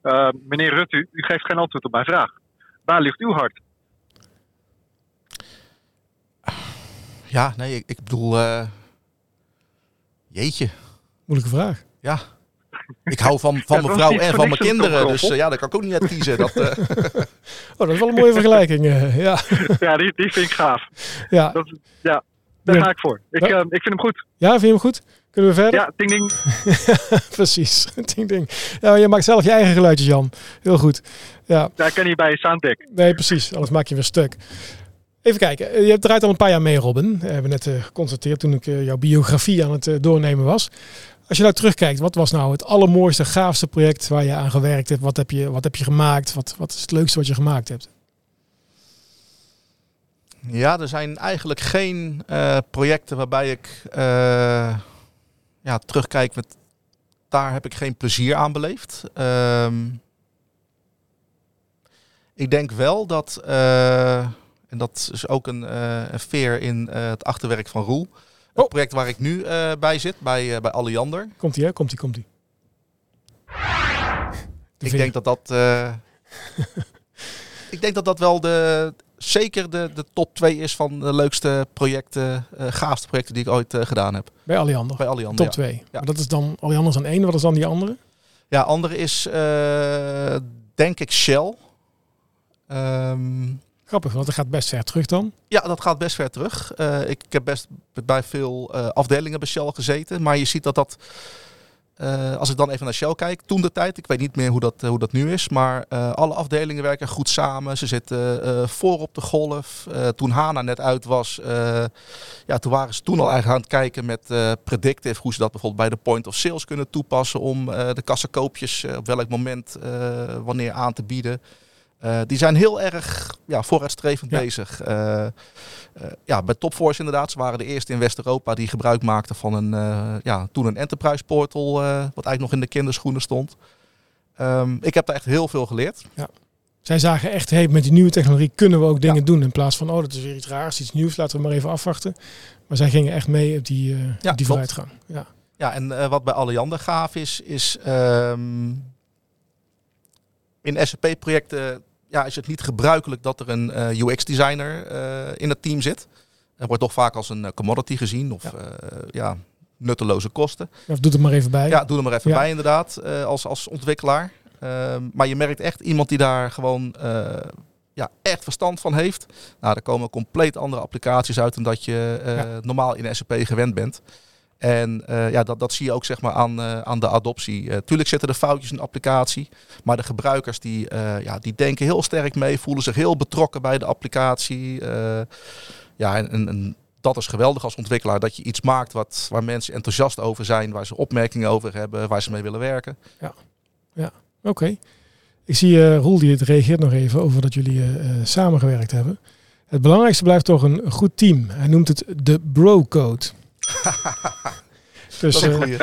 meneer Rutte, u, u geeft geen antwoord op mijn vraag. Waar ligt uw hart? ja, nee, ik, ik bedoel, eh, jeetje. Moeilijke vraag. Ja, ik hou van, van Ja, mijn vrouw en van mijn kinderen. Dus eh, ja, daar kan ik ook niet uit kiezen. Dat, eh, Oh, dat is wel een mooie vergelijking. eh, ja. Ja, die, die vind ik gaaf. Ja. Dat, ja, daar Ja. ga ik voor. Ik, Ja. ik vind hem goed. ja, vind je hem goed? Kunnen we verder? Ja, ding ding. Precies. ding, ding. Ja, je maakt zelf je eigen geluidjes, Jan. Heel goed. Ja, Daar kan hij bij Sounddeck. nee, precies. Anders maak je weer stuk. Even kijken. Eh, Je hebt draait al een paar jaar mee, Robin. Eh, hebben we net eh, geconstateerd toen ik jouw biografie aan het doornemen was. Als je nou terugkijkt, wat was nou het allermooiste, gaafste project waar je aan gewerkt hebt? Wat heb je, wat heb je gemaakt? Wat, wat is het leukste wat je gemaakt hebt? Ja, er zijn eigenlijk geen projecten waarbij ik ja, terugkijk met daar heb ik geen plezier aan beleefd. Ehm, ik denk wel dat, en dat is ook een, eh, een veer in eh, het achterwerk van Roel. Het Oh. project waar ik nu eh, bij zit, bij, bij Alliander. Komt-ie, hè? Komt-ie, komt-ie. De Ik denk dat dat. ik denk dat dat wel de. Zeker de, de top 2 is van de leukste projecten, gaafste projecten die ik ooit gedaan heb. Bij Alliander. Bij Alliander. Top ja. 2. Maar dat is dan Alliander is dan één. Wat is dan die andere? Ja, andere is denk ik Shell. Ehm, Grappig, want dat gaat best ver terug dan. ja, dat gaat best ver terug. Eh, ik, heb best bij veel eh, afdelingen bij Shell gezeten. Maar je ziet dat dat, eh, als ik dan even naar Shell kijk, toen de tijd, ik weet niet meer hoe dat, hoe dat nu is. Maar alle afdelingen werken goed samen. Ze zitten voor op de golf. Toen HANA net uit was, ja, toen waren ze toen al eigenlijk aan het kijken met predictive. Hoe ze dat bijvoorbeeld bij de point of sales kunnen toepassen. Om de kassakoopjes eh, op welk moment, wanneer aan te bieden. Eh, die zijn heel erg ja, vooruitstrevend Ja. bezig. Eh, eh, ja, bij Topforce inderdaad. Ze waren de eerste in West-Europa die gebruik maakten van een, ja, toen een enterprise portal, wat eigenlijk nog in de kinderschoenen stond. Ehm, ik heb daar echt heel veel geleerd. Zij zagen echt, hey, met die nieuwe technologie kunnen we ook dingen Ja. doen. In plaats van, oh, dat is weer iets raars, iets nieuws. Laten we maar even afwachten. Maar zij gingen echt mee op die, Ja, op die vooruitgang. Ja. Ja, en wat bij Alliander gaaf is, is ehm, in SAP-projecten ja, is het niet gebruikelijk dat er een eh, UX-designer eh, in het team zit. Er wordt toch vaak als een eh, commodity gezien of Ja. ja. nutteloze kosten. Ja, Of doe het maar even bij. Ja, doe er maar even Ja. bij inderdaad, als, als ontwikkelaar. Ehm, maar je merkt echt iemand die daar gewoon ja, echt verstand van heeft. Nou, er komen compleet andere applicaties uit dan dat je Ja. normaal in SAP gewend bent. En uh, ja, dat, dat zie je ook zeg maar, aan, uh, aan de adoptie. Uh, tuurlijk zitten er foutjes in de applicatie. Maar de gebruikers die, ja, die denken heel sterk mee, voelen zich heel betrokken bij de applicatie. ja, en, en, dat is geweldig als ontwikkelaar. Dat je iets maakt wat, waar mensen enthousiast over zijn, waar ze opmerkingen over hebben, waar ze mee willen werken. Ja, ja. oké. Ik zie Roel die het reageert nog even over dat jullie samengewerkt hebben. Het belangrijkste blijft toch een goed team. Hij noemt het de bro-code. dus uh,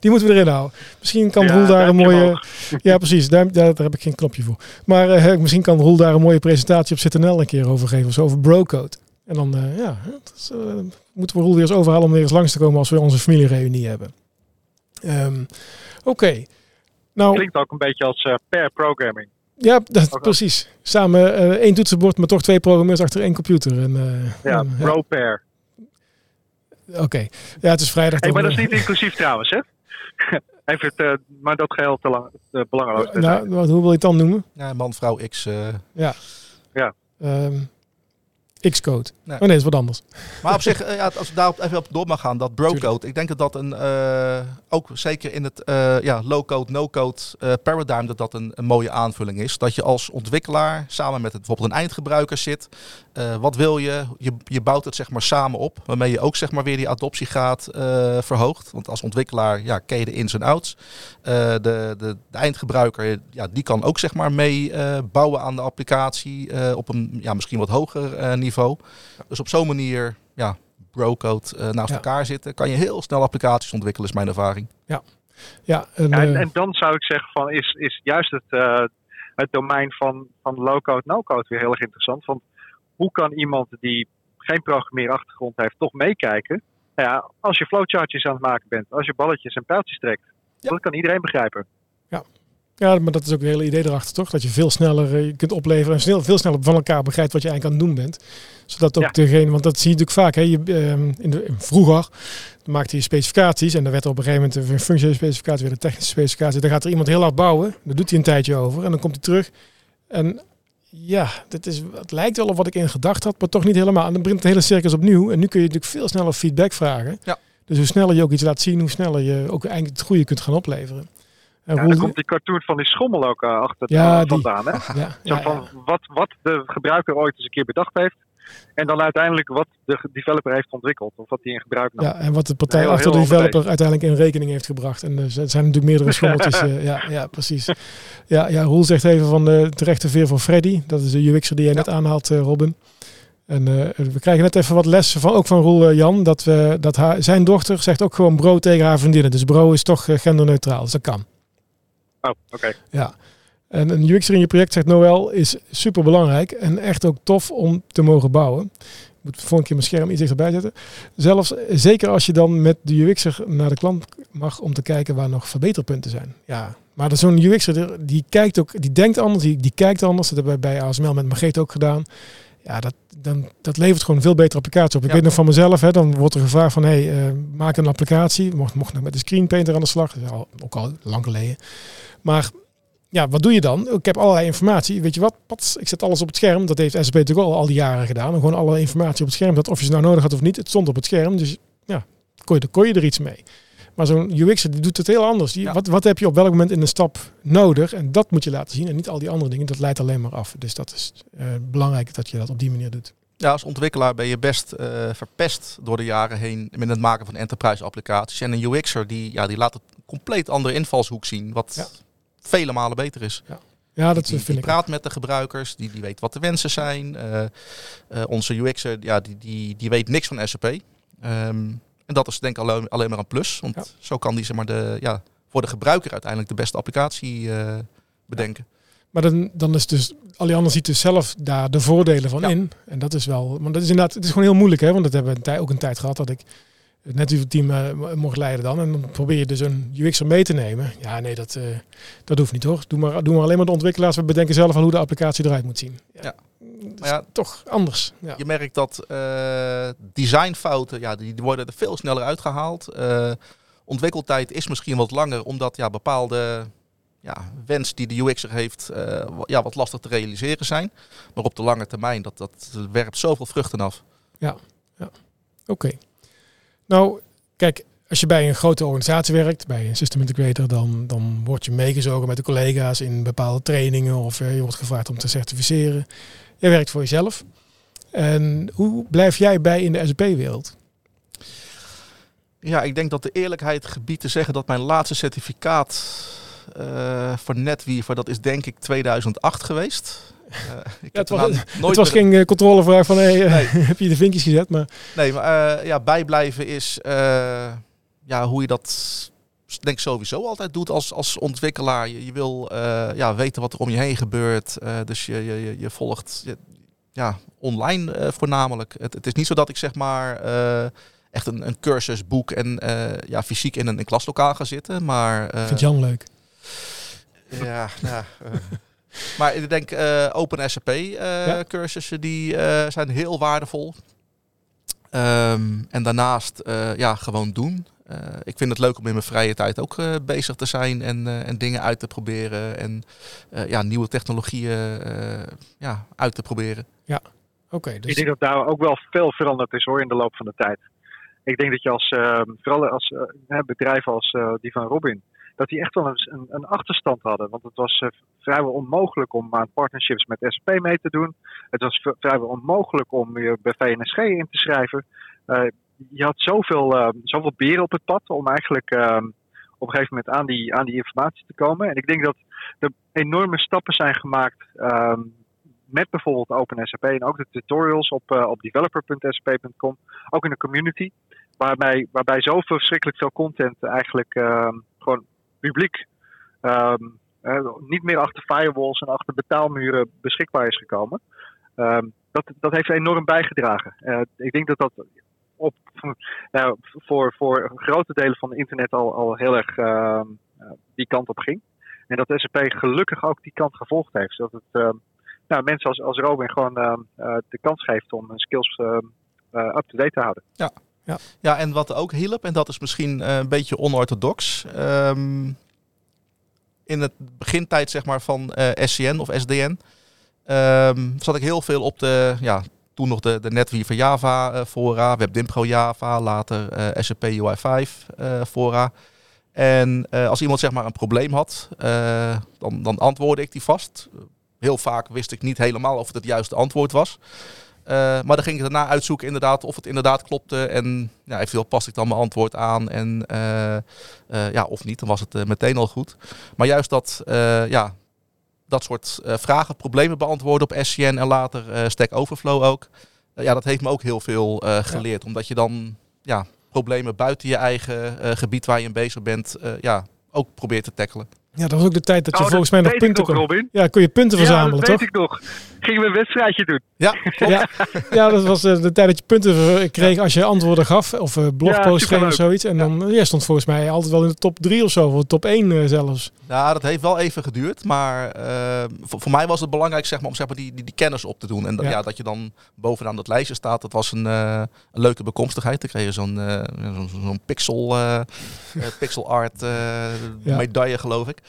die moeten we erin houden. Misschien kan Roel daar een mooie. Ja, precies. Daar, daar, heb ik geen knopje voor. Maar uh, misschien kan Roel daar een mooie presentatie op ZNL een keer over geven. Of zo over Brocode. En dan uh, ja, moeten we Roel weer eens overhalen om weer eens langs te komen als we onze familiereunie hebben. Um, Oké. Okay. Nou, Klinkt ook een beetje als pair programming. Ja, dat, precies. Samen uh, één toetsenbord, maar toch twee programmeurs achter één computer. En, uh, ja, pro-pair. Oké, ja, het is vrijdag. Hey, maar dat is niet inclusief trouwens, hè? Even het, uh, maar dat geheel te lang, uh, belangeloos. nou, wat, hoe wil je het dan noemen? Ja, man, vrouw, X. Uh... Ja. Ja. Um, X-code. Nee. Oh nee, dat is wat anders. Maar op zich, uh, ja, als we daarop even op door mag gaan, dat bro-code. Ik denk dat dat een, uh, ook zeker in het uh, ja, low-code, no-code paradigm, dat dat een, een, mooie aanvulling is. Dat je als ontwikkelaar samen met het, bijvoorbeeld een eindgebruiker zit. wat wil je? je? Je bouwt het zeg maar samen op, waarmee je ook zeg maar weer die adoptiegraad verhoogt. Want als ontwikkelaar ja, ken je de ins en outs. de, de, de, eindgebruiker, ja, die kan ook zeg maar mee bouwen aan de applicatie op een ja, misschien wat hoger niveau. Dus op zo'n manier, ja, brocode uh, naast elkaar zitten, kan je heel snel applicaties ontwikkelen, is mijn ervaring. Ja, ja, en, ja, en, en dan zou ik zeggen van is, is juist het, uh, het domein van, van low-code, no-code weer heel erg interessant. Want hoe kan iemand die geen programmeerachtergrond heeft toch meekijken? Ja, als je flowchartjes aan het maken bent, als je balletjes en pijltjes trekt, dat kan iedereen begrijpen. Ja, maar dat is ook het hele idee erachter, toch? Dat je veel sneller uh, kunt opleveren en snel, veel sneller van elkaar begrijpt wat je eigenlijk aan het doen bent. Zodat ook degene, want dat zie je natuurlijk vaak. Hè, je, uh, in de, vroeger maakte je specificaties en dan werd er op een gegeven moment een functionele specificatie, weer een technische specificatie. Dan gaat er iemand heel hard bouwen, daar doet hij een tijdje over en dan komt hij terug. En ja, dit is, het lijkt wel op wat ik in gedacht had, maar toch niet helemaal. En dan begint het hele circus opnieuw en nu kun je natuurlijk veel sneller feedback vragen. Ja. Dus hoe sneller je ook iets laat zien, hoe sneller je ook eigenlijk het goede kunt gaan opleveren. En ja, dan komt die cartoon van die schommel ook uh, achter ja, uh, vandaan. Hè? Ja, Zo van wat, wat de gebruiker ooit eens een keer bedacht heeft. En dan uiteindelijk wat de developer heeft ontwikkeld. Of wat hij in gebruik nam. Ja, en wat de partij heel, achter de developer uiteindelijk in rekening heeft gebracht. En er zijn natuurlijk meerdere schommeltjes. ja, ja, precies. Ja, ja, Roel zegt even van de terechte veer van Freddy. Dat is de UX'er die jij net aanhaalt, Robin. En uh, we krijgen net even wat lessen van, ook van Roel uh, Jan. Dat, we, dat haar, zijn dochter zegt ook gewoon bro tegen haar vriendinnen. Dus bro is toch genderneutraal. Dus dat kan. Oh, oké. Ja. En een UX'er in je project, zegt Noël, is super belangrijk en echt ook tof om te mogen bouwen. Ik moet keer mijn scherm iets dichterbij zetten. Zelfs, zeker als je dan met de UX'er naar de klant mag om te kijken waar nog verbeterpunten zijn. Ja, maar zo'n UX'er, die kijkt ook, die denkt anders, die, die kijkt anders. Dat hebben we bij ASML met Margreet ook gedaan. Ja, dat, dan, dat levert gewoon een veel betere applicatie op. Ik weet nog van mezelf, hè, dan wordt er gevraagd van, hey, uh, maak een applicatie. Mocht, mocht nog met de screenpainter aan de slag. Dat is al, ook al lang geleden. Maar ja, wat doe je dan? Ik heb allerlei informatie. Weet je wat? Pats, ik zet alles op het scherm. Dat heeft SAP natuurlijk al, al die jaren gedaan. En gewoon alle informatie op het scherm. Dat of je ze nou nodig had of niet. Het stond op het scherm. Dus ja, kon je, kon je er iets mee. Maar zo'n UX'er die doet het heel anders. Die, wat, wat heb je op welk moment in een stap nodig? En dat moet je laten zien. En niet al die andere dingen. Dat leidt alleen maar af. Dus dat is uh, belangrijk dat je dat op die manier doet. Ja, als ontwikkelaar ben je best uh, verpest door de jaren heen met het maken van enterprise applicaties. En een UX'er die, ja, die laat een compleet andere invalshoek zien. Wat ja vele malen beter is. Ja. Ja, dat die, vind die praat met de gebruikers, die, die weet wat de wensen zijn. Uh, uh, onze UX'er, ja, die, die, die weet niks van SAP. Um, en dat is denk ik alleen, alleen maar een plus. Want ja. zo kan die zeg maar, de, ja, voor de gebruiker uiteindelijk de beste applicatie uh, bedenken. Ja. Maar dan, dan is dus, Alliander ziet dus zelf daar de voordelen van in. En dat is wel, want dat is inderdaad, het is gewoon heel moeilijk hè. Want dat hebben we ook een tijd gehad dat ik net uw team uh, mocht leiden dan. En dan probeer je dus een UX'er mee te nemen. Ja, nee, dat, uh, dat hoeft niet hoor. Doe maar, doe maar alleen maar de ontwikkelaars. We bedenken zelf al hoe de applicatie eruit moet zien. Ja. ja. Maar ja, toch anders. Ja. Je merkt dat uh, designfouten, ja, die, die, worden er veel sneller uitgehaald. ontwikkeltijd is misschien wat langer, omdat ja, bepaalde ja, wens die de UX'er heeft, ja, wat lastig te realiseren zijn. Maar op de lange termijn, dat, dat werpt zoveel vruchten af. Ja, ja. oké. Okay. Nou, kijk, als je bij een grote organisatie werkt, bij een system integrator, dan, dan word je meegezogen met de collega's in bepaalde trainingen of je wordt gevraagd om te certificeren. Jij werkt voor jezelf. En hoe blijf jij bij in de SAP-wereld? Ja, ik denk dat de eerlijkheid gebiedt te zeggen dat mijn laatste certificaat uh, voor NetWeaver, dat is denk ik 2008 geweest. Ik ja, het, was, nooit het was geen uh, controlevraag van hey, nee. heb je de vinkjes gezet? Maar... Nee, maar ja, bijblijven is ja, hoe je dat denk sowieso altijd doet als, als ontwikkelaar. Je, je wil ja, weten wat er om je heen gebeurt. dus je, je, je volgt ja, online voornamelijk. Het, het, is niet zo dat ik zeg maar echt een, een cursusboek en ja, fysiek in een, klaslokaal ga zitten. Maar, Vind Jan leuk? Ja, nou, maar ik denk uh, Open SAP uh, cursussen die zijn heel waardevol. Um, en daarnaast ja, gewoon doen. ik vind het leuk om in mijn vrije tijd ook bezig te zijn en, en dingen uit te proberen. En ja, nieuwe technologieën ja, uit te proberen. Ja, oké. dus... Ik denk dat daar ook wel veel veranderd is hoor in de loop van de tijd. Ik denk dat je als, ehm, vooral als bedrijven als die van Robin, dat die echt wel een, een, achterstand hadden. Want het was uh, vrijwel onmogelijk om aan partnerships met SAP mee te doen. Het was vrijwel onmogelijk om je bij VNSG in te schrijven. Uh, je had zoveel, uh, zoveel beren op het pad om eigenlijk ehm, op een gegeven moment aan die, aan die informatie te komen. En ik denk dat er enorme stappen zijn gemaakt ehm, met bijvoorbeeld OpenSAP en ook de tutorials op, op developer.sap.com, ook in de community. Waarbij, waarbij zo verschrikkelijk veel content eigenlijk gewoon publiek ehm, niet meer achter firewalls en achter betaalmuren beschikbaar is gekomen. Um, dat, dat heeft enorm bijgedragen. Uh, ik denk dat dat op, nou, voor, voor grote delen van het internet al, al heel erg uh, die kant op ging. En dat SAP gelukkig ook die kant gevolgd heeft. Zodat het nou, mensen als, als Robin gewoon uh, de kans geeft om hun skills up-to-date te houden. Ja, ja. ja, en wat ook hielp, en dat is misschien uh, een beetje onorthodox. Um, in het begintijd zeg maar, van eh, SCN of SDN um, zat ik heel veel op de, ja, toen nog de, de NetWeaver Java uh, fora, WebDimpro Java, later uh, SAP UI5 fora. En als iemand zeg maar een probleem had, dan, dan antwoordde ik die vast. Heel vaak wist ik niet helemaal of het het juiste antwoord was. Uh, maar dan ging ik daarna uitzoeken inderdaad of het inderdaad klopte. En ja, eventueel paste ik dan mijn antwoord aan. En uh, uh, ja, of niet, dan was het meteen al goed. Maar juist dat, ja, dat soort vragen, problemen beantwoorden op SCN en later Stack Overflow ook. ja, dat heeft me ook heel veel geleerd. Ja. Omdat je dan ja, problemen buiten je eigen gebied waar je in bezig bent, ja, ook probeert te tackelen. Ja, dat was ook de tijd dat je oh, volgens mij nog punten kon. Robin. Ja, kon je punten verzamelen, ja, dat weet ik nog. Gingen we een wedstrijdje doen. Ja, ja, ja, dat was uh, de tijd dat je punten kreeg als je antwoorden gaf. Of uh, blogpost ja, of zoiiets. En dan ja, stond volgens mij altijd wel in de top 3 of zo. Of top 1 uh, zelfs. Ja, dat heeft wel even geduurd. Maar voor, voor, mij was het belangrijk zeg maar, om zeg maar, die, die, die kennis op te doen. En dat, ja. dat je dan bovenaan dat lijstje staat. Dat was een, een leuke bekomstigheid. Dan kreeg je zo'n zo'n zo pixel, pixel art medaille geloof ik.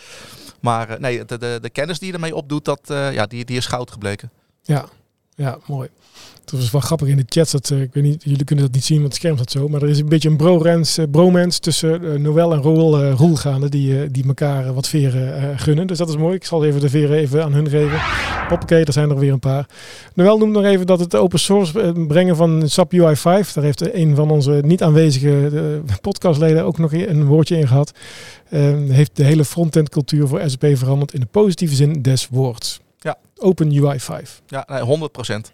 Maar uh, nee, de, de, de, kennis die je ermee opdoet, dat, uh, ja, die, die is goud gebleken. Ja, ja mooi. Het was wel grappig in de chat. Dat, uh, ik weet niet, jullie kunnen dat niet zien, want het scherm staat zo. Maar er is een beetje een bromance, uh, bromance tussen Noël en Roel, Roel gaande. Die, die elkaar wat veren gunnen. Dus dat is mooi. Ik zal even de veren even aan hun geven. Hoppakee, er zijn er weer een paar. Noël noemt nog even dat het open source brengen van SAP UI5. Daar heeft een van onze niet aanwezige podcastleden ook nog een woordje in gehad. Uh, heeft de hele frontend cultuur voor SAP veranderd in de positieve zin des woords. Ja. Open UI 5. Ja, nee, 100 procent.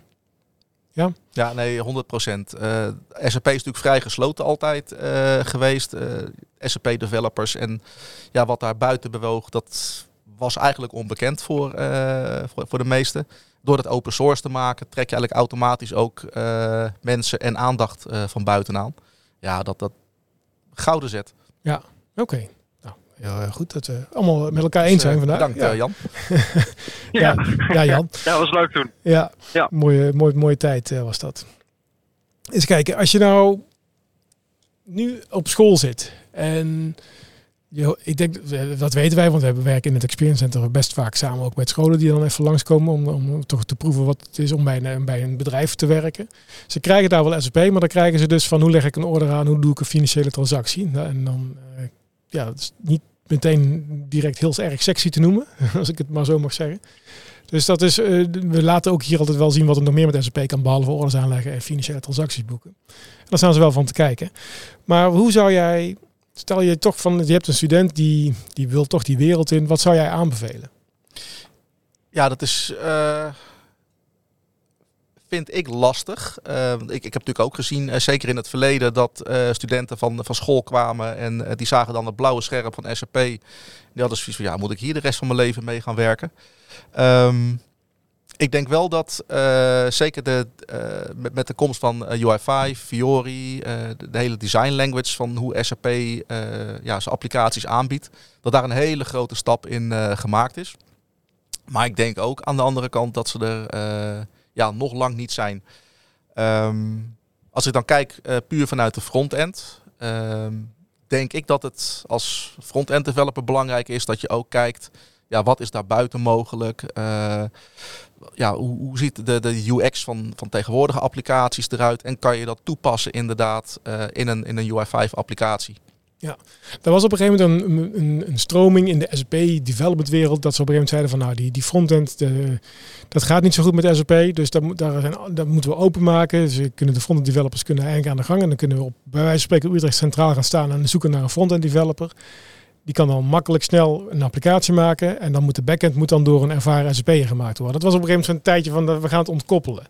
Ja? Ja, nee, 100 procent. Uh, SAP is natuurlijk vrij gesloten altijd uh, geweest. Uh, SAP developers en ja, wat daar buiten bewoog, dat was eigenlijk onbekend voor, voor, voor, de meesten. Door het open source te maken, trek je eigenlijk automatisch ook mensen en aandacht van buitenaan. Ja, dat dat gouden zet. Ja, oké. Ja, goed dat we allemaal met elkaar eens dus, zijn vandaag. Bedankt ja. Jan. ja. ja, Jan. Ja, was leuk toen. Ja, ja. Mooie, mooie, mooie tijd was dat. Eens kijken, als je nou nu op school zit en je, ik denk, eh, dat weten wij, want we hebben werken in het Experience Center best vaak samen ook met scholen die dan even langskomen om, om toch te proeven wat het is om bij een, bij een bedrijf te werken. Ze krijgen daar wel SAP, maar dan krijgen ze dus van hoe leg ik een order aan, hoe doe ik een financiële transactie. Nou, en dan, ja, dat is niet meteen direct heel erg sexy te noemen, als ik het maar zo mag zeggen. Dus dat is, uh, we laten ook hier altijd wel zien wat er nog meer met SAP kan, behalve orders aanleggen en financiële transacties boeken. En daar staan ze wel van te kijken. Maar hoe zou jij Stel je toch van, je hebt een student die, die wil toch die wereld in. Wat zou jij aanbevelen? Ja, dat is, uh, vind ik lastig. Uh, ik, ik heb natuurlijk ook gezien, uh, zeker in het verleden, dat studenten van, van school kwamen en die zagen dan het blauwe scherm van SAP. Die hadden zoiets van, ja, moet ik hier de rest van mijn leven mee gaan werken? Um, ik denk wel dat zeker de, met, met, de komst van uh, UI5, Fiori, de, de, hele design language van hoe SAP ja, zijn applicaties aanbiedt, dat daar een hele grote stap in gemaakt is. Maar ik denk ook aan de andere kant dat ze er ja, nog lang niet zijn. Um, als ik dan kijk puur vanuit de frontend, um, denk ik dat het als front-end developer belangrijk is dat je ook kijkt ja, wat is daar buiten mogelijk? Uh, ja, hoe, hoe ziet de, de UX van, van tegenwoordige applicaties eruit? En kan je dat toepassen inderdaad uh, in een, in een UI5 applicatie? Ja, er was op een gegeven moment een, een, een stroming in de SAP development wereld dat ze op een gegeven moment zeiden van nou die, die frontend de, dat gaat niet zo goed met SAP, dus dat, daar zijn, moeten we openmaken. Dus kunnen de frontend developers kunnen eigenlijk aan de gang en dan kunnen we op bij wijze van spreken Utrecht centraal gaan staan en zoeken naar een frontend developer. Die kan dan makkelijk snel een applicatie maken. En dan moet de backend moet dan door een ervaren SAP'er gemaakt worden. Dat was op een gegeven moment een tijdje van we gaan het ontkoppelen.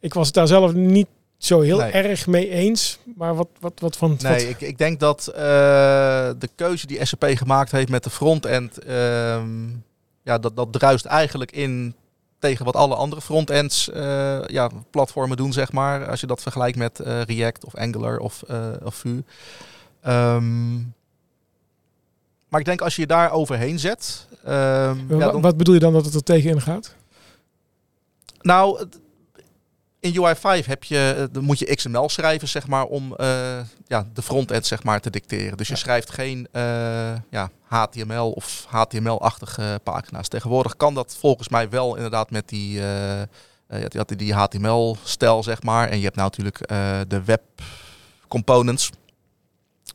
Ik was het daar zelf niet zo heel erg mee eens. Maar wat, wat, wat van... Nee, wat... Ik, ik denk dat uh, de keuze die SAP gemaakt heeft met de frontend... Uh, ja, dat, dat druist eigenlijk in tegen wat alle andere frontends uh, ja, platformen doen, zeg maar. Als je dat vergelijkt met uh, React of Angular of, of Vue. Um, maar ik denk als je je daar overheen zet. Um, ja, dan... Wat bedoel je dan dat het er tegenin gaat? Nou, in UI5 heb je, eh, dan moet je XML schrijven, zeg maar, om uh, ja, de frontend zeg maar, te dicteren. Dus je schrijft geen uh, ja, HTML of HTML-achtige pagina's. Tegenwoordig kan dat volgens mij wel inderdaad met die, uh, die, die HTML-stijl, zeg maar. En je hebt nou natuurlijk de web components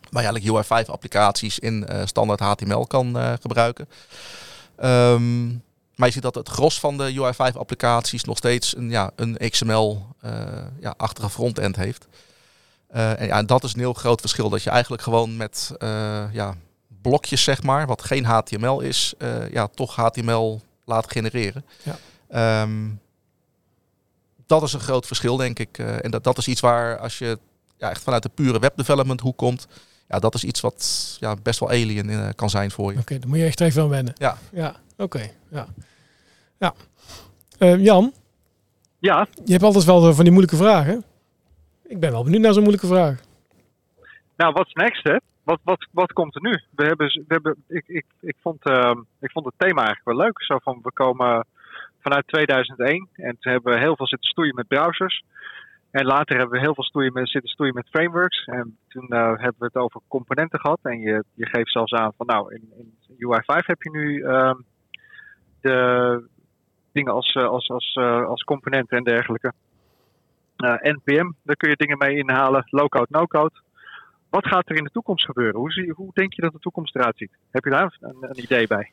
waar je eigenlijk UI5 applicaties in standaard HTML kan gebruiken. Um, maar je ziet dat het gros van de UI5 applicaties nog steeds een, ja, een XML-achtige uh, ja, frontend heeft. en ja, dat is een heel groot verschil. Dat je eigenlijk gewoon met ja, blokjes, zeg maar, wat geen HTML is, ja, toch HTML laat genereren. Ja. Um, dat is een groot verschil, denk ik. en dat, dat is iets waar als je ja, echt vanuit de pure webdevelopment hoe komt, ja, dat is iets wat ja, best wel alien kan zijn voor je. Oké, okay, dan moet je echt even aan wennen. Ja. Ja, oké. Ja. ja. Uh, Jan? Ja? Je hebt altijd wel van die moeilijke vragen. Ik ben wel benieuwd naar zo'n moeilijke vraag. Nou, wat is next, hè? Wat, wat, wat komt er nu? We hebben, we hebben, ik, ik, ik, vond, uh, ik vond het thema eigenlijk wel leuk. Zo van, we komen vanuit 2001 en toen hebben we heel veel zitten stoeien met browsers. En later hebben we heel veel stoeien met, zitten stoeien met frameworks. En toen uh, hebben we het over componenten gehad. En je, je geeft zelfs aan van nou, in, in UI5 heb je nu uh, de dingen als, uh, als, als, uh, als componenten en dergelijke. NPM, daar kun je dingen mee inhalen. Low-code, no-code. Wat gaat er in de toekomst gebeuren? Hoe, zie, hoe denk je dat de toekomst eruit ziet? Heb je daar een, een idee bij?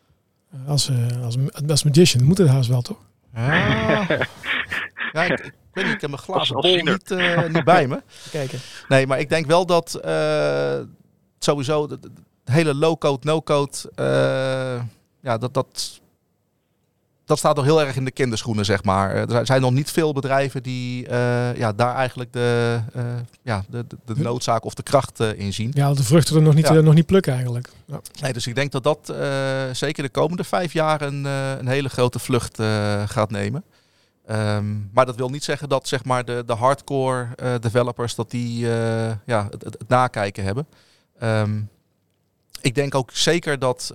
Als, als, als magician moet het haast wel, toch? Ah. ja, ik, ik weet niet, ik heb mijn glazen bol niet, uh, niet bij me. Kijken. Nee, maar ik denk wel dat uh, sowieso de, de, hele low-code, no-code, uh, ja, dat, dat, dat staat nog heel erg in de kinderschoenen, zeg maar. Er zijn nog niet veel bedrijven die ja, daar eigenlijk de, ja, de, de, de, noodzaak of de kracht in zien. Ja, de vruchten er nog niet, ja. nog niet plukken eigenlijk. Ja. Nee, dus ik denk dat dat zeker de komende vijf jaar een, een hele grote vlucht gaat nemen. Um, maar dat wil niet zeggen dat zeg maar, de, de hardcore developers dat die ja, het, het, nakijken hebben. Um, ik denk ook zeker dat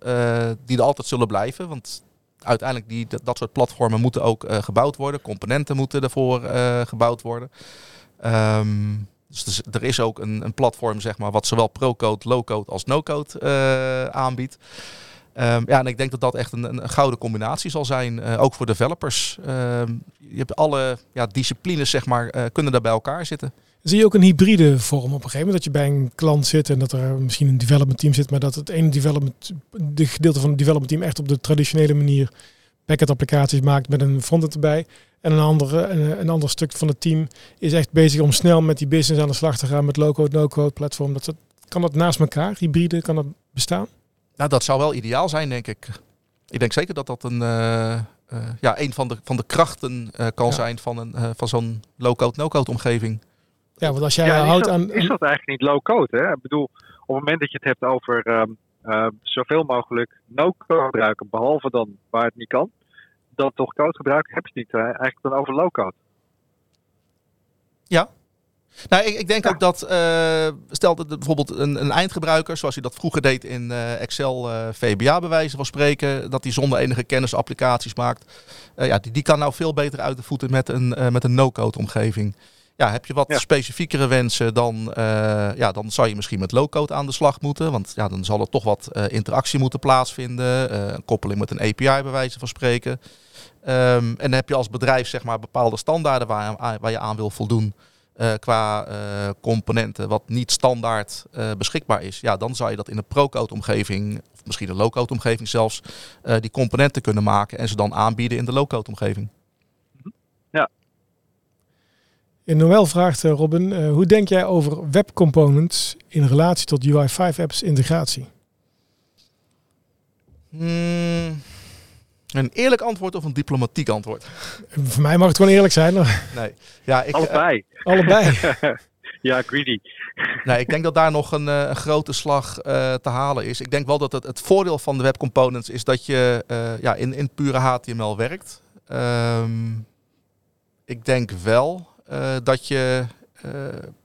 die er altijd zullen blijven. Want uiteindelijk die, dat, soort platformen moeten ook gebouwd worden. Componenten moeten ervoor gebouwd worden. Um, Dus er is ook een, een platform, zeg maar, wat zowel pro-code, low-code als no-code uh, aanbiedt. Um, ja, en ik denk dat dat echt een, een gouden combinatie zal zijn, ook voor developers. Um, je hebt alle ja, disciplines, zeg maar, kunnen daar bij elkaar zitten. Zie je ook een hybride vorm op een gegeven moment? Dat je bij een klant zit en dat er misschien een development team zit, maar dat het ene development, de gedeelte van het development team echt op de traditionele manier backend applicaties maakt met een frontend erbij. En een, andere, een, een ander stuk van het team is echt bezig om snel met die business aan de slag te gaan met low-code, no-code platform. Dat, dat, kan dat naast elkaar, hybride, kan dat bestaan? Nou, dat zou wel ideaal zijn, denk ik. Ik denk zeker dat dat een, uh, uh, ja, een van, de, van de krachten uh, kan ja. zijn van, een, van zo'n low-code, no-code omgeving. Ja, want als jij ja, houdt is dat, aan... Is dat eigenlijk niet low-code? Hè? Ik bedoel, op het moment dat je het hebt over um, zoveel mogelijk no-code gebruiken, behalve dan waar het niet kan, dan toch code gebruiken, heb je het niet eigenlijk dan over low-code. Ja, nou, ik, ik denk ja. ook dat, uh, stel dat bijvoorbeeld een, een, eindgebruiker, zoals hij dat vroeger deed in uh, Excel uh, VBA bij wijze van spreken, dat hij zonder enige kennis applicaties maakt. ja, die, die kan nou veel beter uit de voeten met een, met een no-code omgeving. Ja, heb je wat ja. specifiekere wensen, dan, ja, dan zou je misschien met low-code aan de slag moeten. Want ja, dan zal er toch wat interactie moeten plaatsvinden. een koppeling met een API bij wijze van spreken. Um, en dan heb je als bedrijf zeg maar, bepaalde standaarden waar, waar je aan wil voldoen. Uh, qua uh, componenten wat niet standaard uh, beschikbaar is, ja, dan zou je dat in een pro-code omgeving, of misschien een low-code omgeving zelfs, die componenten kunnen maken en ze dan aanbieden in de low-code omgeving. Ja. In Noël vraagt Robin, hoe denk jij over web components in relatie tot UI5 apps integratie? Hmm. Een eerlijk antwoord of een diplomatiek antwoord? Voor mij mag het gewoon eerlijk zijn. Nee. Ja, ik, allebei. Uh, allebei. ja, greedy. Nee, ik denk dat daar nog een, een grote slag uh, te halen is. Ik denk wel dat het, het voordeel van de web components is dat je uh, ja, in, in pure HTML werkt. Um, ik denk wel dat je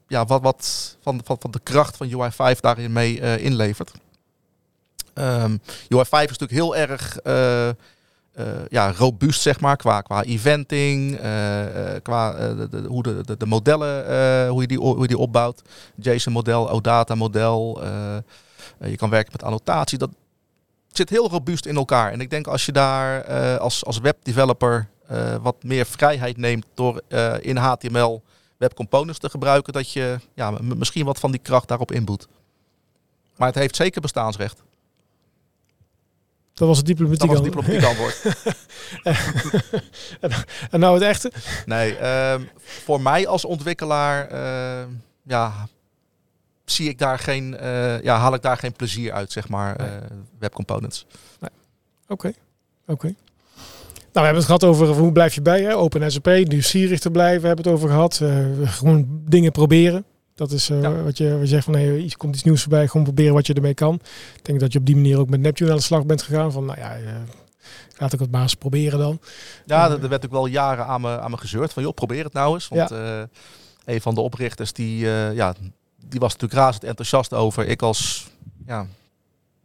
ja, wat, wat van, van, van de kracht van UI5 daarin mee inlevert. Um, UI5 is natuurlijk heel erg ja, robuust, zeg maar, qua, qua eventing, qua de, hoe de, de modellen, hoe, je die, hoe je die opbouwt. JSON-model, OData-model. je kan werken met annotatie. Dat zit heel robuust in elkaar. En ik denk als je daar als, als webdeveloper wat meer vrijheid neemt door in HTML web components te gebruiken, dat je ja, misschien wat van die kracht daarop inboet. Maar het heeft zeker bestaansrecht. Dat was het diplomatiek, dat was het diplomatiek antwoord. en, en, nou het echte? Nee, uh, voor mij als ontwikkelaar uh, ja, zie ik daar geen, uh, ja, haal ik daar geen plezier uit, zeg maar, nee. webcomponents. Oké, nee. oké. Okay. We hebben het gehad over hoe blijf je bij, hè? Open SAP, nieuwsgierig te blijven, we hebben het over gehad. gewoon dingen proberen. Dat is uh, ja. wat, je, wat je zegt van hey, er komt iets nieuws voorbij, gewoon proberen wat je ermee kan. Ik denk dat je op die manier ook met Neptune aan de slag bent gegaan. Van nou ja, uh, laat ik het maar eens proberen dan. Ja, er werd ook wel jaren aan me, aan me gezeurd van joh, probeer het nou eens. Want ja. een van de oprichters die, ja, die was natuurlijk razend enthousiast over. Ik als ja,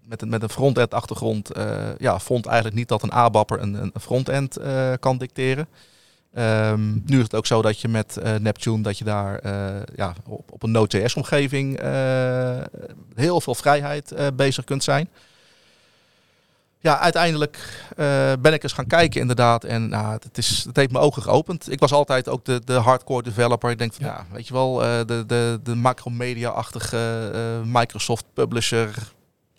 met een, met een front-end achtergrond ja, vond eigenlijk niet dat een ABAPper een, een front-end kan dicteren. Um, nu is het ook zo dat je met uh, Neptune, dat je daar uh, ja, op, op een Node.js omgeving uh, heel veel vrijheid bezig kunt zijn. Ja, uiteindelijk ben ik eens gaan kijken inderdaad en nou, het, is, het heeft mijn ogen geopend. Ik was altijd ook de, de hardcore developer. Ik denk van ja, ja weet je wel, de, de, de macromedia-achtige Microsoft publisher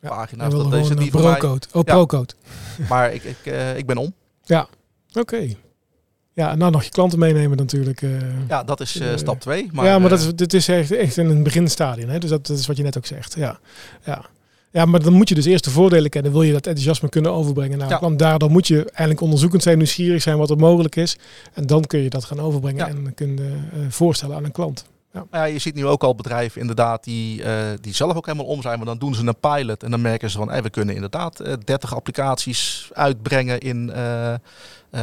ja, pagina's. Dat deze niet pro-code. Oh, pro-code. Maar ik, ik, ik ben om. Ja, oké. Okay. Ja, en dan nog je klanten meenemen natuurlijk. Uh, ja, dat is uh, stap twee. Maar, ja, maar dat is, dit is echt, echt in een beginstadium. Hè? Dus dat, dat, is wat je net ook zegt. Ja. Ja. ja, maar dan moet je dus eerst de voordelen kennen. Wil je dat enthousiasme kunnen overbrengen naar ja. klant. Daardoor moet je eigenlijk onderzoekend zijn, nieuwsgierig zijn wat er mogelijk is. En dan kun je dat gaan overbrengen ja. en kunnen uh, voorstellen aan een klant. Ja. ja. je ziet nu ook al bedrijven inderdaad die, uh, die zelf ook helemaal om zijn. Maar dan doen ze een pilot en dan merken ze van hey, we kunnen inderdaad uh, 30 applicaties uitbrengen in, uh,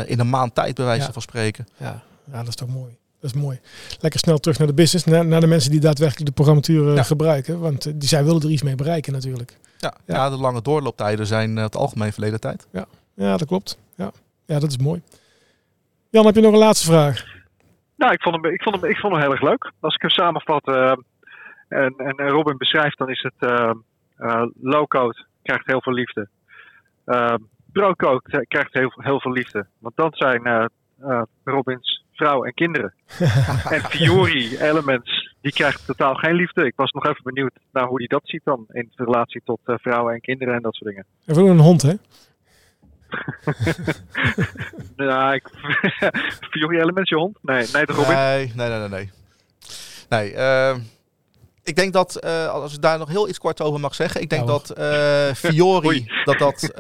in een maand tijd bij wijze ja. van spreken. Ja. ja, dat is toch mooi. Dat is mooi. Lekker snel terug naar de business, naar, naar de mensen die daadwerkelijk de programmatuur ja. gebruiken. Want die, zij willen er iets mee bereiken natuurlijk. Ja, ja. ja de lange doorlooptijden zijn het algemeen verleden tijd. Ja, ja dat klopt. Ja. ja, dat is mooi. Jan, heb je nog een laatste vraag? Nou, ik vond, hem, ik, vond hem, ik vond hem heel erg leuk. Als ik hem samenvat uh, en, en Robin beschrijft, dan is het uh, uh, low-code krijgt heel veel liefde. Pro-code krijgt heel, heel veel liefde. Want dan zijn Robins vrouw en kinderen. en Fiori Elements, die krijgt totaal geen liefde. Ik was nog even benieuwd naar hoe hij dat ziet dan in relatie tot vrouwen en kinderen en dat soort dingen. En voor een hond, hè? nou, ik... Je hond? Nee, nee, toch Robin? Nee, nee, nee, nee. Nee, nee uh, ik denk dat, uh, als ik daar nog heel iets kort over mag zeggen, ik denk nou. dat uh, Fiori dat dat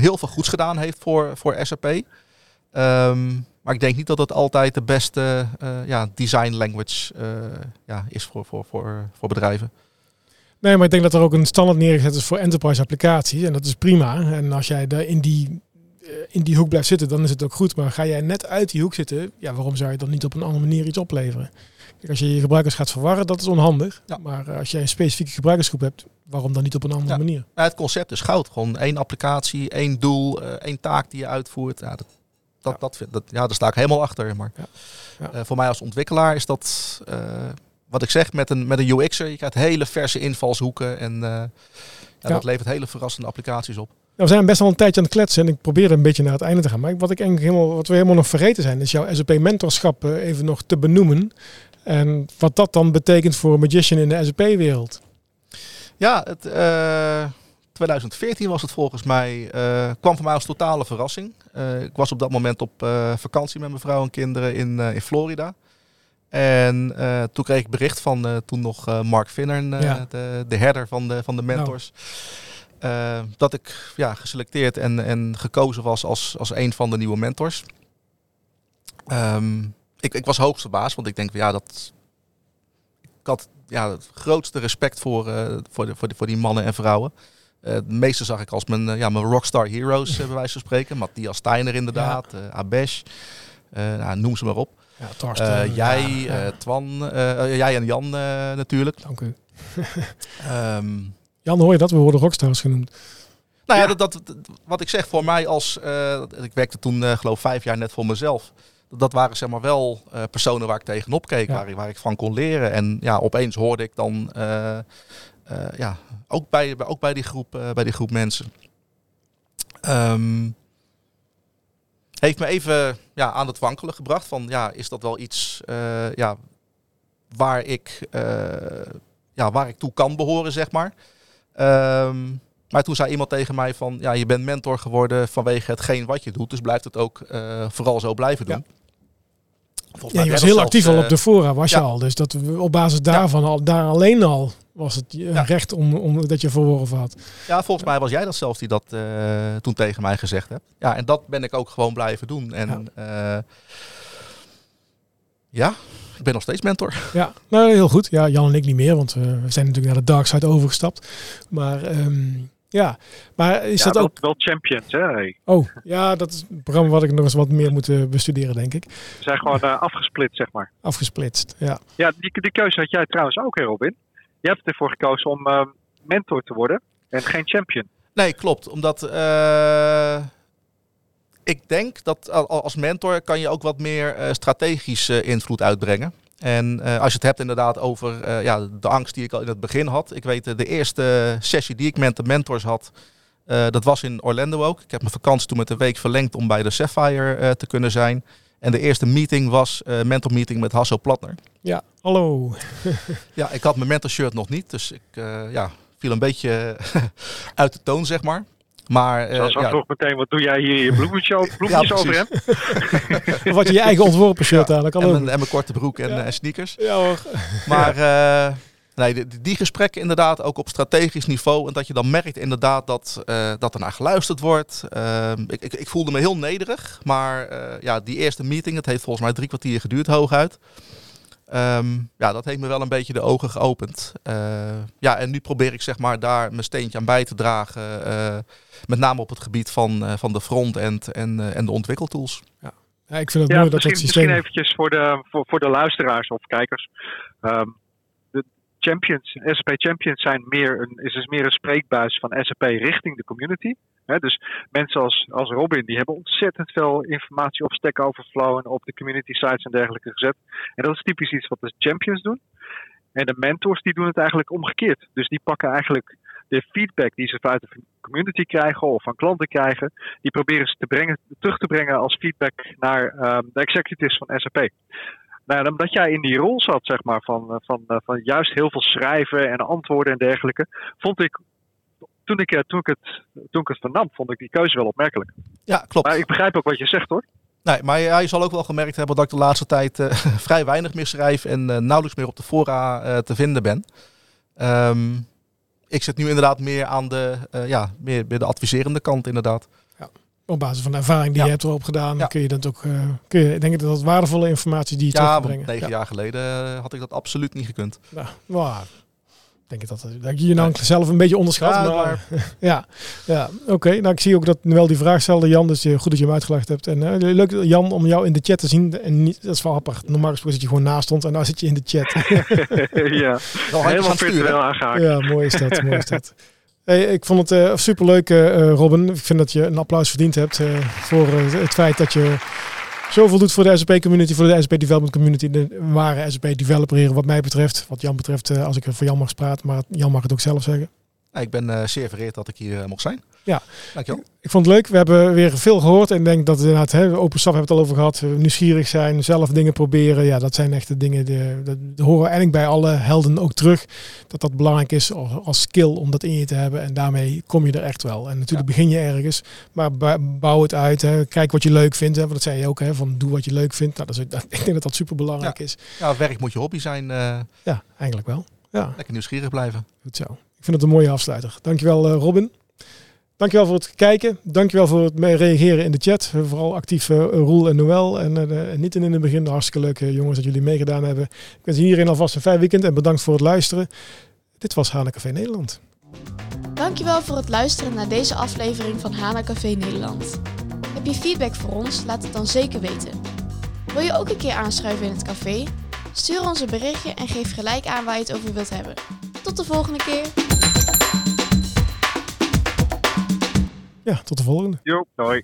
heel veel goeds gedaan heeft voor, voor SAP. Um, maar ik denk niet dat het altijd de beste ja, design language ja, is voor, voor, voor, voor bedrijven. Nee, maar ik denk dat er ook een standaard neergezet is voor enterprise applicaties. En dat is prima. En als jij daar in die eh, in die hoek blijft zitten, dan is het ook goed. Maar ga jij net uit die hoek zitten, ja, waarom zou je dan niet op een andere manier iets opleveren? Kijk, als je je gebruikers gaat verwarren, dat is onhandig. Ja. Maar eh, als jij een specifieke gebruikersgroep hebt, waarom dan niet op een andere manier? Ja, het concept is goud. Gewoon één applicatie, één doel, uh, één taak die je uitvoert. Ja, dat, dat, dat, dat, ja, daar sta ik helemaal achter. Maar uh, voor mij als ontwikkelaar is dat, wat ik zeg, met een, met een UX'er, je krijgt hele verse invalshoeken en dat levert hele verrassende applicaties op. Nou, we zijn best wel een tijdje aan het kletsen en ik probeer een beetje naar het einde te gaan. Maar wat, ik helemaal, wat we helemaal nog vergeten zijn, is jouw SAP-mentorschap eh, even nog te benoemen. En wat dat dan betekent voor een magician in de SAP-wereld. Ja, het, uh, eh, 2014 was het volgens mij. Uh, kwam voor mij als totale verrassing. Uh, ik was op dat moment op vakantie met mijn vrouw en kinderen in, in Florida. En toen kreeg ik bericht van toen nog Mark Vinnern, de, de herder van de, van de mentors. Nou. Uh, dat ik ja, geselecteerd en, en gekozen was als, als een van de nieuwe mentors. Um, ik, ik was hoogst verbaasd, want ik denk, ja, dat. Ik had ja, het grootste respect voor, uh, voor, de, voor, de, voor die mannen en vrouwen. Uh, de meeste zag ik als mijn, ja, mijn rockstar heroes, bij wijze van spreken. Matthias Steiner inderdaad, ja. Abesh, nou, noem ze maar op. Ja, Torsten, jij, ja, Twan, jij en Jan natuurlijk. Dank u. um, Jan, hoor je dat? We worden rockstars genoemd. Nou ja, Dat, dat, wat ik zeg voor mij als... Uh, ik werkte toen uh, geloof vijf jaar net voor mezelf. Dat waren zeg maar wel uh, personen waar ik tegenop keek, ja. waar, ik, waar ik van kon leren. En ja, opeens hoorde ik dan ja, ook, bij, ook bij, die groep, bij die groep mensen. Um, heeft me even ja, aan het wankelen gebracht van ja, is dat wel iets ja, waar ik ja, waar ik toe kan behoren, zeg maar. Um, maar toen zei iemand tegen mij van, ja, je bent mentor geworden vanwege hetgeen wat je doet. Dus blijft het ook uh, vooral zo blijven doen. Ja. Ja, je was heel actief al op de fora, was je al. Dus dat op basis daarvan, al, daar alleen al, was het uh, recht om, om dat je verworven had. Ja, volgens mij was jij dat zelfs die dat uh, toen tegen mij gezegd hebt. Ja, en dat ben ik ook gewoon blijven doen. En ja, ik ben nog steeds mentor. Ja, nou, heel goed. Ja, Jan en ik niet meer, want uh, we zijn natuurlijk naar de dark side overgestapt. Maar um, ja, maar is ja, dat ook... Wel champions, hè? Oh, ja, dat is een programma wat ik nog eens wat meer moet uh, bestuderen, denk ik. Ze zijn gewoon uh, afgesplitst, zeg maar. Afgesplitst, ja. Ja, die, die keuze had jij trouwens ook, hè, Robin? Je hebt ervoor gekozen om mentor te worden en geen champion. Nee, klopt. Omdat ik denk dat als mentor kan je ook wat meer uh, strategische invloed uitbrengen. En uh, als je het hebt inderdaad over uh, ja, de angst die ik al in het begin had. Ik weet de eerste sessie die ik met de mentors had, dat was in Orlando ook. Ik heb mijn vakantie toen met een week verlengd om bij de Sapphire te kunnen zijn. En de eerste meeting was uh, mentor meeting met Hasso Platner. Ja, hallo. ja, ik had mijn mentor shirt nog niet, dus ik ja, viel een beetje uit de toon, zeg maar. Maar, uh, ja. vroeg meteen, wat doe jij hier je bloemetjes, bloemetjes over hem? of wat je je eigen ontworpen shirt ja. aan. Kan en, mijn, en, mijn, korte broek en, ja. en sneakers. Ja hoor. Maar uh, nee, die, die, gesprekken inderdaad ook op strategisch niveau. En dat je dan merkt inderdaad dat, uh, dat er naar geluisterd wordt. Ehm, ik, ik, ik, voelde me heel nederig. Maar ja, die eerste meeting, het heeft volgens mij drie kwartier geduurd hooguit. Um, ja, dat heeft me wel een beetje de ogen geopend. Uh, ja, en nu probeer ik zeg maar daar mijn steentje aan bij te dragen. Uh, met name op het gebied van, uh, van de front-end en, en de ontwikkeltools. Ja. ja, ik vind het mooi dat misschien, dat systeem... Misschien eventjes voor de, voor, voor de luisteraars of kijkers. Um, de, champions, SAP champions zijn meer een, is dus meer een spreekbuis van SAP richting de community. Dus mensen als, als Robin, die hebben ontzettend veel informatie op Stack Overflow en op de community sites en dergelijke gezet. En dat is typisch iets wat de champions doen. En de mentors die doen het eigenlijk omgekeerd. Dus die pakken eigenlijk de feedback die ze vanuit de community krijgen of van klanten krijgen, die proberen ze te brengen, terug te brengen als feedback naar um, de executives van SAP. Nou, omdat jij in die rol zat, zeg maar, van, van, van juist heel veel schrijven en antwoorden en dergelijke, vond ik toen ik, toen, ik het, toen ik het vernam, vond ik die keuze wel opmerkelijk. Ja, klopt. Maar ik begrijp ook wat je zegt hoor. Nee, maar hij zal ook wel gemerkt hebben dat ik de laatste tijd uh, vrij weinig meer schrijf en uh, nauwelijks meer op de fora uh, te vinden ben. Um, ik zit nu inderdaad meer aan de, ja, meer bij de adviserende kant inderdaad. Op basis van de ervaring die ja. je hebt erop gedaan, ja. kun je dat ook, kun je, denk ik dat dat waardevolle informatie die je ja, terug brengen. negen jaar geleden had ik dat absoluut niet gekund. Ja, wow denk ik dat, dat je je nou zelf een beetje onderschat. Ja, maar, ja, ja oké. Nou, ik zie ook dat wel die vraag stelde, Jan. Dus goed dat je hem uitgelegd hebt. En uh, leuk, Jan, om jou in de chat te zien. En niet, dat is wel apart. Normaal gesproken zit je gewoon naast stond en nou zit je in de chat. ja, helemaal virtueel aangehaakt. Ja, mooi is dat. mooi is dat. Hey, ik vond het uh, superleuk, uh, Robin. Ik vind dat je een applaus verdiend hebt voor het feit dat je zoveel doet voor de SAP community, voor de SAP development community. De ware SAP developer wat mij betreft. Wat Jan betreft, als ik er voor Jan mag praten. Maar Jan mag het ook zelf zeggen. Ik ben uh, zeer vereerd dat ik hier uh, mocht zijn. Ja, dankjewel. Ik vond het leuk. We hebben weer veel gehoord. En ik denk dat inderdaad, hè, open staf hebben het al over gehad. Nieuwsgierig zijn, zelf dingen proberen. Ja, dat zijn echt de dingen die, horen eigenlijk bij alle helden ook terug. Dat dat belangrijk is als skill om dat in je te hebben. En daarmee kom je er echt wel. En natuurlijk ja. begin je ergens. Maar bouw het uit. Hè. Kijk wat je leuk vindt. Hè. Want dat zei je ook. Hè, van doe wat je leuk vindt. Nou, dat is, dat, ik denk dat dat super belangrijk ja. is. Ja, werk moet je hobby zijn. Uh... Ja, eigenlijk wel. Ja. Lekker nieuwsgierig blijven. Goed zo. Ik vind het een mooie afsluiter. Dankjewel uh, Robin. Dankjewel voor het kijken. Dankjewel voor het reageren in de chat. Vooral actief uh, Roel en Noël. En uh, niet in het begin. Hartstikke leuk jongens dat jullie meegedaan hebben. Ik wens iedereen alvast een fijn weekend en bedankt voor het luisteren. Dit was Hana Café Nederland. Dankjewel voor het luisteren naar deze aflevering van Hana Café Nederland. Heb je feedback voor ons? Laat het dan zeker weten. Wil je ook een keer aanschuiven in het café? Stuur ons een berichtje en geef gelijk aan waar je het over wilt hebben. Tot de volgende keer. Ja, tot de volgende. Jo, hoi.